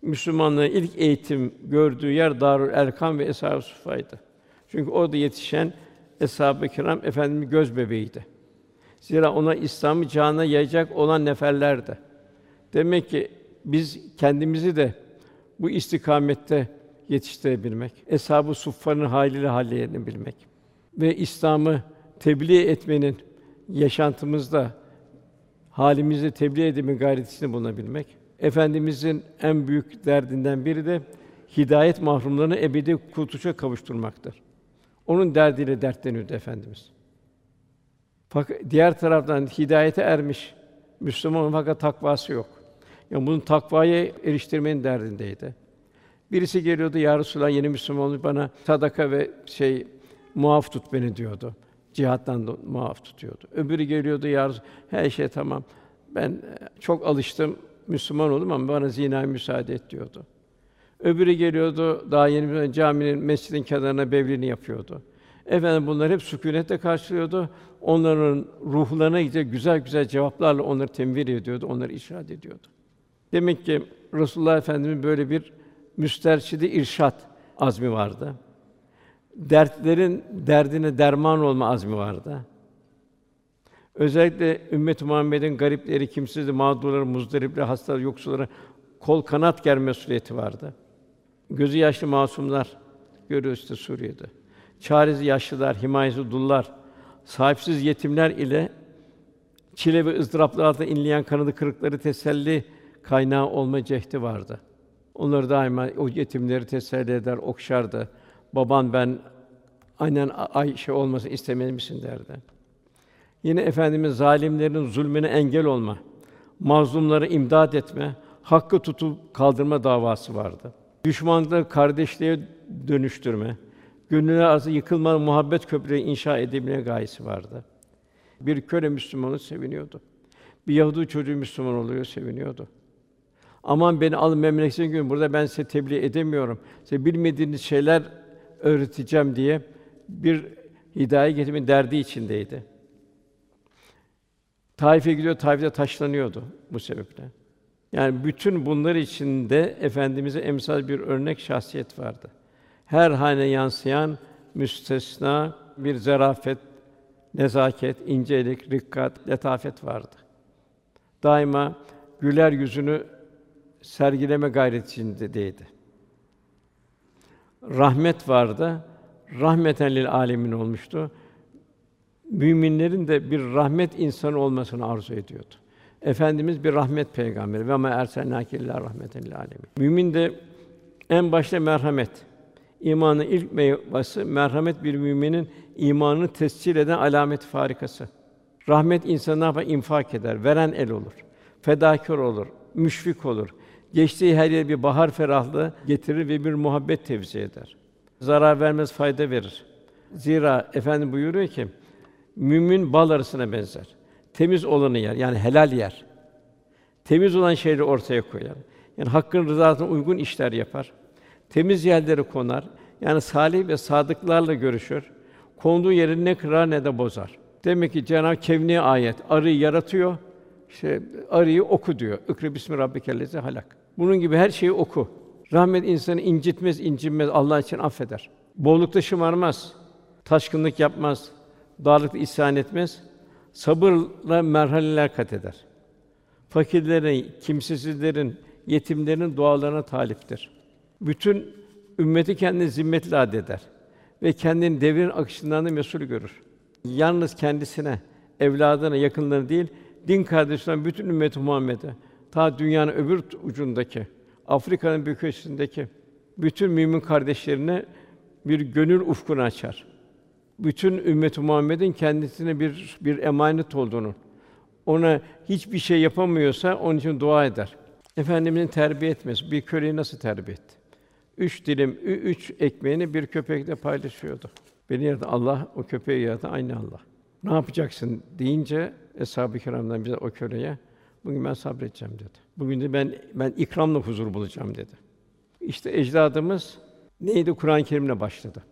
Müslümanlığın ilk eğitim gördüğü yer Darül Erkam ve Eshab-ı Sufa'ydı. Çünkü orada yetişen Eshab-ı Kiram efendimiz göz bebeğiydi. Zira ona İslam'ı cana yayacak olan neferlerdi. Demek ki biz kendimizi de bu istikamette yetiştirebilmek, eshab-ı suffanın haliyle halleyebilmek ve İslam'ı tebliğ etmenin yaşantımızda halimizi tebliğ edilme gayretinde bulunabilmek. Efendimizin en büyük derdinden biri de hidayet mahrumlarını ebedi kurtuluşa kavuşturmaktır. Onun derdiyle dertleniyordu efendimiz. Fakat diğer taraftan hidayete ermiş Müslüman fakat takvası yok. Yani bunun takvaya eriştirmenin derdindeydi. Birisi geliyordu, ya Resulallah yeni Müslüman bana sadaka ve şey muaf tut beni diyordu. Cihattan da muaf tutuyordu. Öbürü geliyordu, ya Resulallah, her şey tamam. Ben e, çok alıştım, Müslüman oldum ama bana zina müsaade et diyordu. Öbürü geliyordu, daha yeni caminin, mescidin kenarına bevlini yapıyordu. Efendim bunlar hep sükûnetle karşılıyordu. Onların ruhlarına gidecek güzel güzel cevaplarla onları temvir ediyordu, onları işaret ediyordu. Demek ki Resulullah Efendimiz böyle bir müsterşidi irşat azmi vardı. Dertlerin derdine derman olma azmi vardı. Özellikle ümmet-i Muhammed'in garipleri, kimsizleri, mağdurları, muzdaripleri, hastaları, yoksullara kol kanat germe mesuliyeti vardı. Gözü yaşlı masumlar görüyoruz işte Suriye'de. Çaresiz yaşlılar, himayesiz dullar, sahipsiz yetimler ile çile ve ızdıraplar altında inleyen kanadı kırıkları teselli kaynağı olma cehdi vardı. Onları daima o yetimleri teselli eder, okşardı. Baban ben annen Ayşe olmasın istemez misin derdi. Yine efendimiz zalimlerin zulmüne engel olma, mazlumları imdad etme, hakkı tutup kaldırma davası vardı. Düşmanlığı kardeşliğe dönüştürme, gönüller arası yıkılma muhabbet köprüleri inşa edebilme gayesi vardı. Bir köle Müslümanı seviniyordu. Bir Yahudi çocuğu Müslüman oluyor, seviniyordu. Aman beni alın memleketine gün burada ben size tebliğ edemiyorum. Size bilmediğiniz şeyler öğreteceğim diye bir hidayet getirmenin derdi içindeydi. Taif'e gidiyor, Taif'te taşlanıyordu bu sebeple. Yani bütün bunlar içinde efendimize emsal bir örnek şahsiyet vardı. Her hane yansıyan müstesna bir zarafet, nezaket, incelik, rikkat, letafet vardı. Daima güler yüzünü sergileme gayretindeydi. Rahmet vardı. Rahmeten lil alemin olmuştu. Müminlerin de bir rahmet insanı olmasını arzu ediyordu. Efendimiz bir rahmet peygamberi ve ma erselnâke illâ rahmeten lil. Mümin de en başta merhamet. İmanın ilk meyvesi merhamet bir müminin imanını tescil eden alamet farikası. Rahmet insanı ne yapar? infak eder, veren el olur. Fedakar olur, müşfik olur. Geçtiği her yere bir bahar ferahlığı getirir ve bir muhabbet tevzi eder. Zarar vermez, fayda verir. Zira efendi buyuruyor ki mümin bal arasına benzer. Temiz olanı yer, yani helal yer. Temiz olan şeyleri ortaya koyar. Yani hakkın rızasına uygun işler yapar. Temiz yerlere konar. Yani salih ve sadıklarla görüşür. Konduğu yeri ne kırar ne de bozar. Demek ki Cenab-ı Kevni ayet arıyı yaratıyor. İşte arıyı oku diyor. İkra bismi rabbikellezi halak. Bunun gibi her şeyi oku. Rahmet insanı incitmez, incinmez. Allah için affeder. Bollukta şımarmaz. Taşkınlık yapmaz. Darlıkta isyan etmez. Sabırla merhaleler kat eder. Fakirlerin, kimsesizlerin, yetimlerin dualarına taliptir. Bütün ümmeti kendini zimmetli adeder ve kendini devrin akışından da mesul görür. Yalnız kendisine, evladına, yakınlarına değil, din kardeşlerine bütün ümmet Muhammed'e, ta dünyanın öbür ucundaki, Afrika'nın bir köşesindeki bütün mümin kardeşlerine bir gönül ufkunu açar. Bütün ümmet Muhammed'in kendisine bir bir emanet olduğunu, ona hiçbir şey yapamıyorsa onun için dua eder. Efendimizin terbiye etmesi, bir köleyi nasıl terbiye etti? Üç dilim, üç ekmeğini bir köpekle paylaşıyordu. Beni yaradan Allah, o köpeği yaradan aynı Allah. Ne yapacaksın deyince eshab-ı kiramdan bize o köleye bugün ben sabredeceğim dedi. Bugün de ben ben ikramla huzur bulacağım dedi. İşte ecdadımız neydi? Kur'an-ı Kerim'le başladı.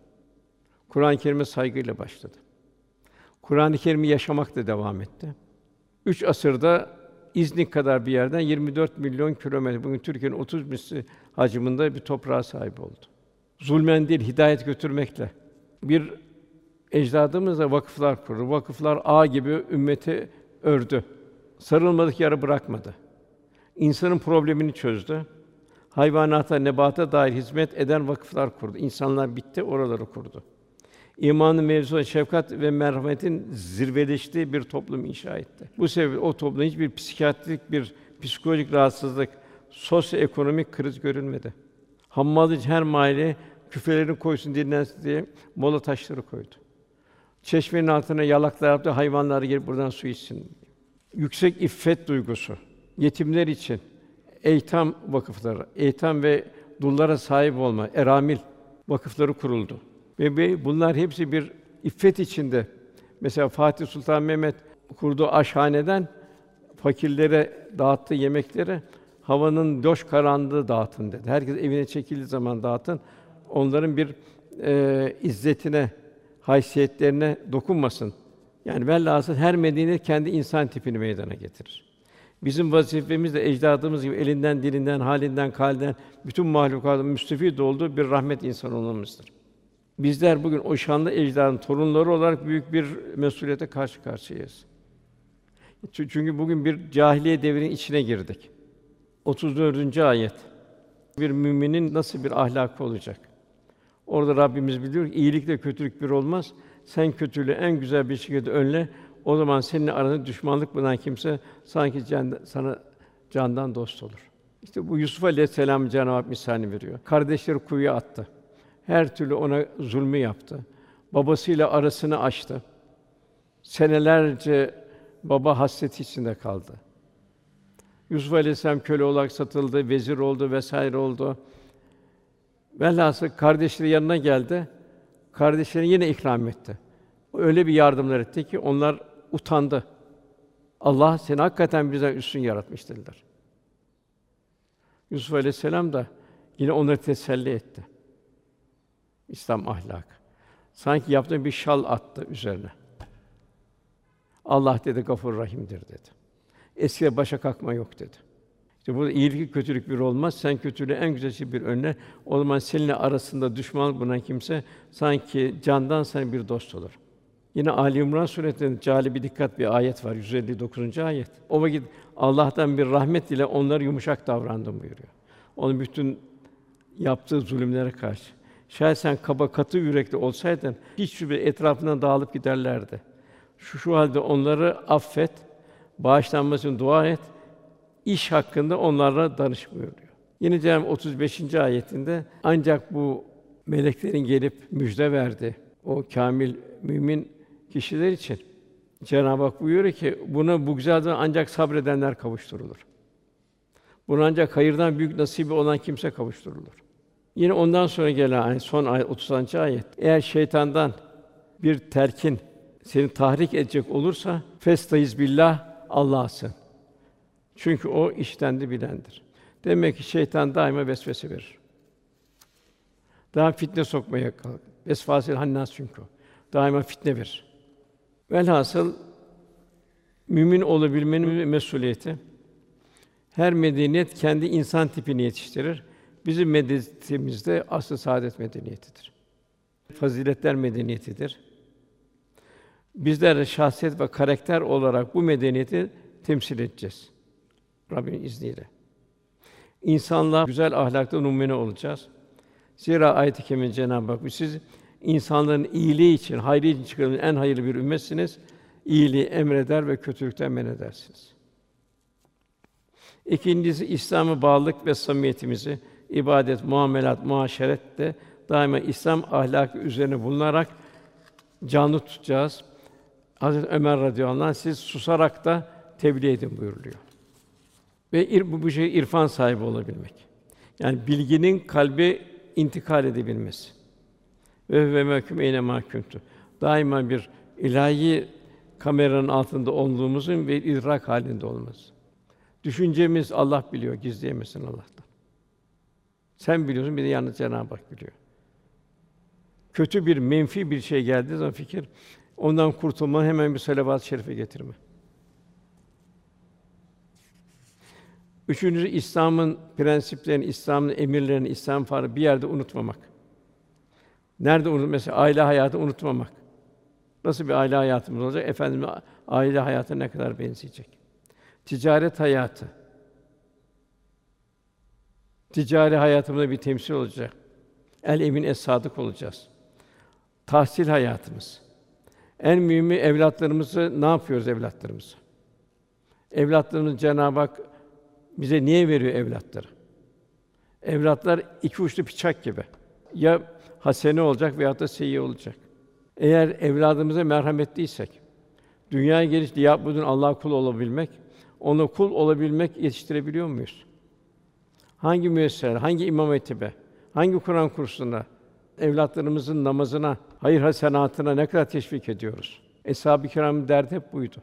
Kur'an-ı Kerim'e saygıyla başladı. Kur'an-ı Kerim'i yaşamakla devam etti. Üç asırda İznik kadar bir yerden 24 milyon kilometre, bugün Türkiye'nin 30 misli hacminde bir toprağa sahip oldu. Zulmen değil, hidayet götürmekle. Bir ecdadımız da vakıflar kurdu. Vakıflar ağ gibi ümmeti ördü. Sarılmadık yara bırakmadı. İnsanın problemini çözdü. Hayvanata, nebata dair hizmet eden vakıflar kurdu. İnsanlar bitti, oraları kurdu. İmanın mevzusu şefkat ve merhametin zirveleştiği bir toplum inşa etti. Bu sebeple o toplumda hiçbir psikiyatrik bir psikolojik rahatsızlık, sosyoekonomik kriz görülmedi. Hammalı her mahalle küfelerini koysun dinlensin diye mola taşları koydu. Çeşmenin altına yalaklar yaptı, hayvanlar gelip buradan su içsin. Yüksek iffet duygusu, yetimler için eytam vakıfları, eytam ve dullara sahip olma, eramil vakıfları kuruldu. Ve bunlar hepsi bir iffet içinde. Mesela Fatih Sultan Mehmet kurduğu aşhaneden fakirlere dağıttığı yemekleri havanın loş karanlığı dağıtın dedi. Herkes evine çekildiği zaman dağıtın. Onların bir e, izzetine, haysiyetlerine dokunmasın. Yani velhâsıl her medine kendi insan tipini meydana getirir. Bizim vazifemiz de ecdadımız gibi elinden, dilinden, halinden, kalden bütün mahlukatın müstefid olduğu bir rahmet insan olmamızdır. Bizler bugün o şanlı ecdadın torunları olarak büyük bir mesuliyete karşı karşıyayız. Çünkü bugün bir cahiliye devrinin içine girdik. 34. ayet. Bir müminin nasıl bir ahlakı olacak? Orada Rabbimiz biliyor ki iyilikle kötülük bir olmaz. Sen kötülüğü en güzel bir şekilde önle. O zaman senin aranda düşmanlık bulunan kimse sanki can, sana candan dost olur. İşte bu Yusuf Aleyhisselam Cenab-ı Hak misalini veriyor. Kardeşleri kuyuya attı. Her türlü ona zulmü yaptı. Babasıyla arasını açtı. Senelerce baba hasreti içinde kaldı. Yusuf Aleyhisselam köle olarak satıldı, vezir oldu vesaire oldu. Velhasıl kardeşleri yanına geldi. Kardeşlerine yine ikram etti. Öyle bir yardımlar etti ki onlar utandı. Allah seni hakikaten bize üstün yaratmış dediler. Yusuf Aleyhisselam da yine onları teselli etti. İslam ahlak. Sanki yaptığı bir şal attı üzerine. Allah dedi Gafur Rahim'dir dedi. Eskiye başa kalkma yok dedi. İşte burada iyilik kötülük bir olmaz. Sen kötülüğü en güzel şey bir önle. O zaman seninle arasında düşman bulunan kimse sanki candan sana bir dost olur. Yine Ali İmran suretinde cali bir dikkat bir ayet var 159. ayet. O vakit Allah'tan bir rahmet ile onları yumuşak davrandım buyuruyor. Onun bütün yaptığı zulümlere karşı. Şayet sen kaba katı yürekli olsaydın hiç şüphe etrafından dağılıp giderlerdi. Şu şu halde onları affet. bağışlanması için dua et. İş hakkında onlarla danış buyuruyor. Yine Cenab-ı 35. ayetinde ancak bu meleklerin gelip müjde verdi o kamil mümin kişiler için. Cenab-ı Hak buyuruyor ki buna bu güzel ancak sabredenler kavuşturulur. Buna ancak hayırdan büyük nasibi olan kimse kavuşturulur. Yine ondan sonra gelen ayet, son ayet 30. ayet. Eğer şeytandan bir terkin seni tahrik edecek olursa festayiz billah Allah'sın. Çünkü o iştendi bilendir. Demek ki şeytan daima vesvese verir. Daha fitne sokmaya kalk. Vesfasil hannas çünkü. Daima fitne verir. Velhasıl mümin olabilmenin mesuliyeti her medeniyet kendi insan tipini yetiştirir. Bizim medeniyetimizde de asıl saadet medeniyetidir. Faziletler medeniyetidir. Bizler de şahsiyet ve karakter olarak bu medeniyeti temsil edeceğiz. Rabbin izniyle. İnsanlığa güzel ahlakta numune olacağız. Zira ayet-i kerime Cenab-ı Hak siz insanların iyiliği için, hayrı için çıkarılan en hayırlı bir ümmetsiniz. İyiliği emreder ve kötülükten men edersiniz. İkincisi İslam'a bağlılık ve samimiyetimizi ibadet, muamelat, muaşeret de daima İslam ahlakı üzerine bulunarak canlı tutacağız. Hazreti Ömer radıyallahu anh siz susarak da tebliğ edin buyuruluyor. Ve bu, bu şey irfan sahibi olabilmek. Yani bilginin kalbe intikal edebilmesi. Ve ve mehkum eyne mahkumtu. Daima bir ilahi kameranın altında olduğumuzun ve idrak halinde olması. Düşüncemiz Allah biliyor, gizleyemezsin Allah'tan. Sen biliyorsun, bir de yalnız Cenab-ı Hak biliyor. Kötü bir, menfi bir şey geldiği zaman fikir, ondan kurtulma hemen bir salavat-ı şerife getirme. Üçüncüsü İslam'ın prensiplerini, İslam'ın emirlerini, İslam farı bir yerde unutmamak. Nerede unut mesela aile hayatı unutmamak. Nasıl bir aile hayatımız olacak? Efendimiz aile hayatı ne kadar benzeyecek? Ticaret hayatı. Ticari hayatımızda bir temsil olacak. El emin es sadık olacağız. Tahsil hayatımız. En mühimi evlatlarımızı ne yapıyoruz evlatlarımızı? Evlatlarımız Cenab-ı Hak bize niye veriyor evlatları? Evlatlar iki uçlu bıçak gibi. Ya hasene olacak veya da seyyi olacak. Eğer evladımıza merhametliysek, dünyaya geliş budun Allah kul olabilmek, ona kul olabilmek yetiştirebiliyor muyuz? Hangi müesseseler, hangi imam hatibe, hangi Kur'an kursunda evlatlarımızın namazına, hayır hasenatına ne kadar teşvik ediyoruz? Eshab-ı Kiram'ın derdi hep buydu.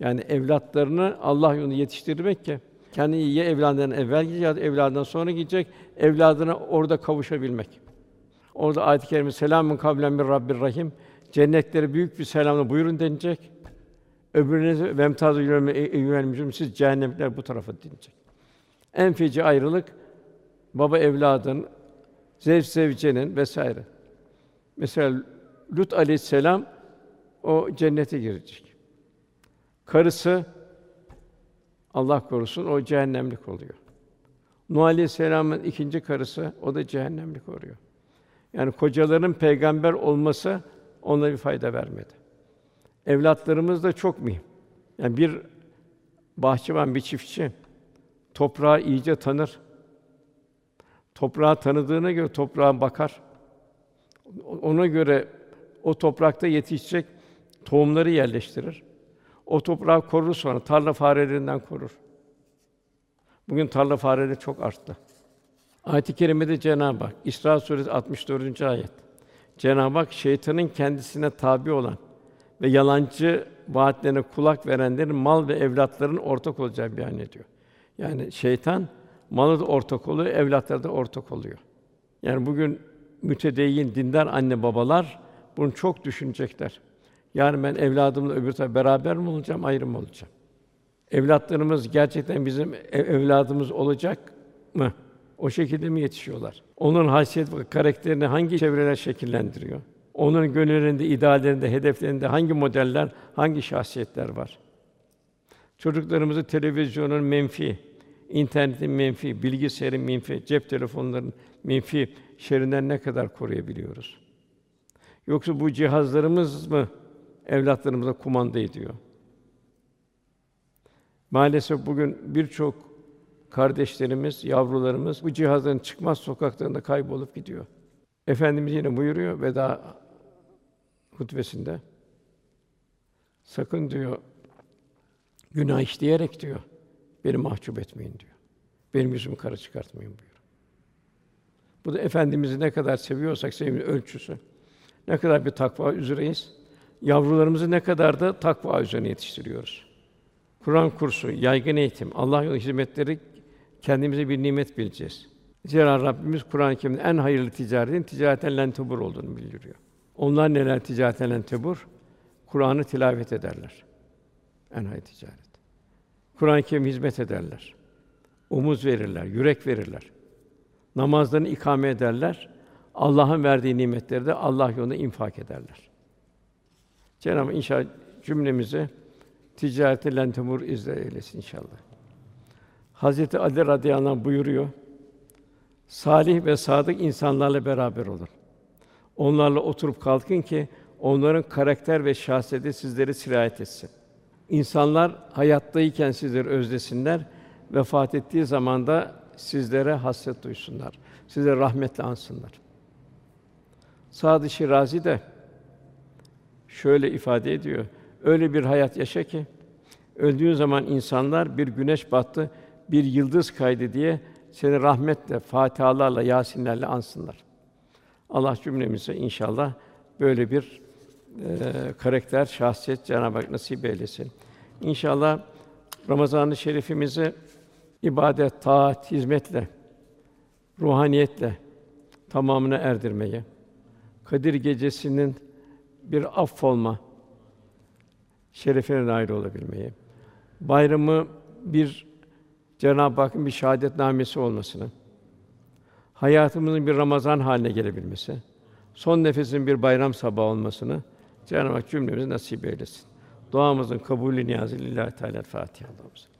Yani evlatlarını Allah yolunda yetiştirmek ki kendi ya evladından evvel gidecek ya evladından sonra gidecek, evladına orada kavuşabilmek. Orada ayet-i kerime selamun kavlen bir Rabbir Rahim cennetlere büyük bir selamla buyurun denilecek. Öbürüne vemtazı yürüme siz cehennemler bu tarafa denilecek. En feci ayrılık baba evladın, zevc zevcenin vesaire. Mesela Lut aleyhisselam o cennete girecek. Karısı Allah korusun o cehennemlik oluyor. Nuh aleyhisselamın ikinci karısı o da cehennemlik oluyor. Yani kocaların peygamber olması ona bir fayda vermedi. Evlatlarımız da çok mühim. Yani bir bahçıvan, bir çiftçi toprağı iyice tanır. Toprağı tanıdığına göre toprağa bakar. Ona göre o toprakta yetişecek tohumları yerleştirir. O toprağı korur sonra tarla farelerinden korur. Bugün tarla fareleri çok arttı. Ayet-i kerimede Cenab-ı Hak İsra suresi 64. ayet. Cenab-ı Hak şeytanın kendisine tabi olan ve yalancı vaatlerine kulak verenlerin mal ve evlatların ortak olacağı beyan ediyor. Yani şeytan malı da ortak oluyor, evlatları da ortak oluyor. Yani bugün mütedeyyin dindar anne babalar bunu çok düşünecekler. Yani ben evladımla öbür tarafa beraber mi olacağım, ayrı mı olacağım? Evlatlarımız gerçekten bizim evladımız olacak mı? O şekilde mi yetişiyorlar? Onun haysiyet ve karakterini hangi çevreler şekillendiriyor? Onun gönüllerinde, ideallerinde, hedeflerinde hangi modeller, hangi şahsiyetler var? Çocuklarımızı televizyonun menfi, internetin menfi, bilgisayarın menfi, cep telefonlarının menfi şerrinden ne kadar koruyabiliyoruz? Yoksa bu cihazlarımız mı evlatlarımıza kumanda ediyor? Maalesef bugün birçok kardeşlerimiz, yavrularımız bu cihazların çıkmaz sokaklarında kaybolup gidiyor. Efendimiz yine buyuruyor veda hutbesinde. Sakın diyor günah işleyerek diyor beni mahcup etmeyin diyor. Benim yüzümü kara çıkartmayın buyuruyor. Bu da efendimizi ne kadar seviyorsak sevginin ölçüsü. Ne kadar bir takva üzereyiz. Yavrularımızı ne kadar da takva üzerine yetiştiriyoruz. Kur'an kursu, yaygın eğitim, Allah yolu hizmetleri kendimize bir nimet bileceğiz. Zira Rabbimiz Kur'an-ı Kerim'in en hayırlı ticaretin ticareten len tebur olduğunu bildiriyor. Onlar neler ticareten len tebur? Kur'an'ı tilavet ederler. En hayırlı ticaret. Kur'an-ı Kerim hizmet ederler. Omuz verirler, yürek verirler. Namazlarını ikame ederler. Allah'ın verdiği nimetleri de Allah yolunda infak ederler. Cenab-ı Hak inşallah cümlemizi ticareti len temur izle eylesin inşallah. Hazreti Ali radıyallahu anh buyuruyor. Salih ve sadık insanlarla beraber olun. Onlarla oturup kalkın ki onların karakter ve şahsiyeti sizleri sirayet etsin. İnsanlar hayattayken sizleri özlesinler, vefat ettiği zaman da sizlere hasret duysunlar. Size rahmetle ansınlar. Sadı Şirazi de şöyle ifade ediyor. Öyle bir hayat yaşa ki öldüğün zaman insanlar bir güneş battı, bir yıldız kaydı diye seni rahmetle, fatihalarla, yasinlerle ansınlar. Allah cümlemize inşallah böyle bir karakter, şahsiyet Cenab-ı Hak nasip eylesin. İnşallah Ramazan-ı Şerifimizi ibadet, taat, hizmetle, ruhaniyetle tamamına erdirmeyi, Kadir Gecesi'nin bir affolma şerefine nail olabilmeyi, bayramı bir Cenab-ı Hakk'ın bir şahadetnamesi olmasını, hayatımızın bir Ramazan haline gelebilmesi, son nefesin bir bayram sabahı olmasını Cenab-ı Hak cümlemize nasip eylesin. Duamızın kabulü niyazı lillahi teala Fatiha. Allah'ımız.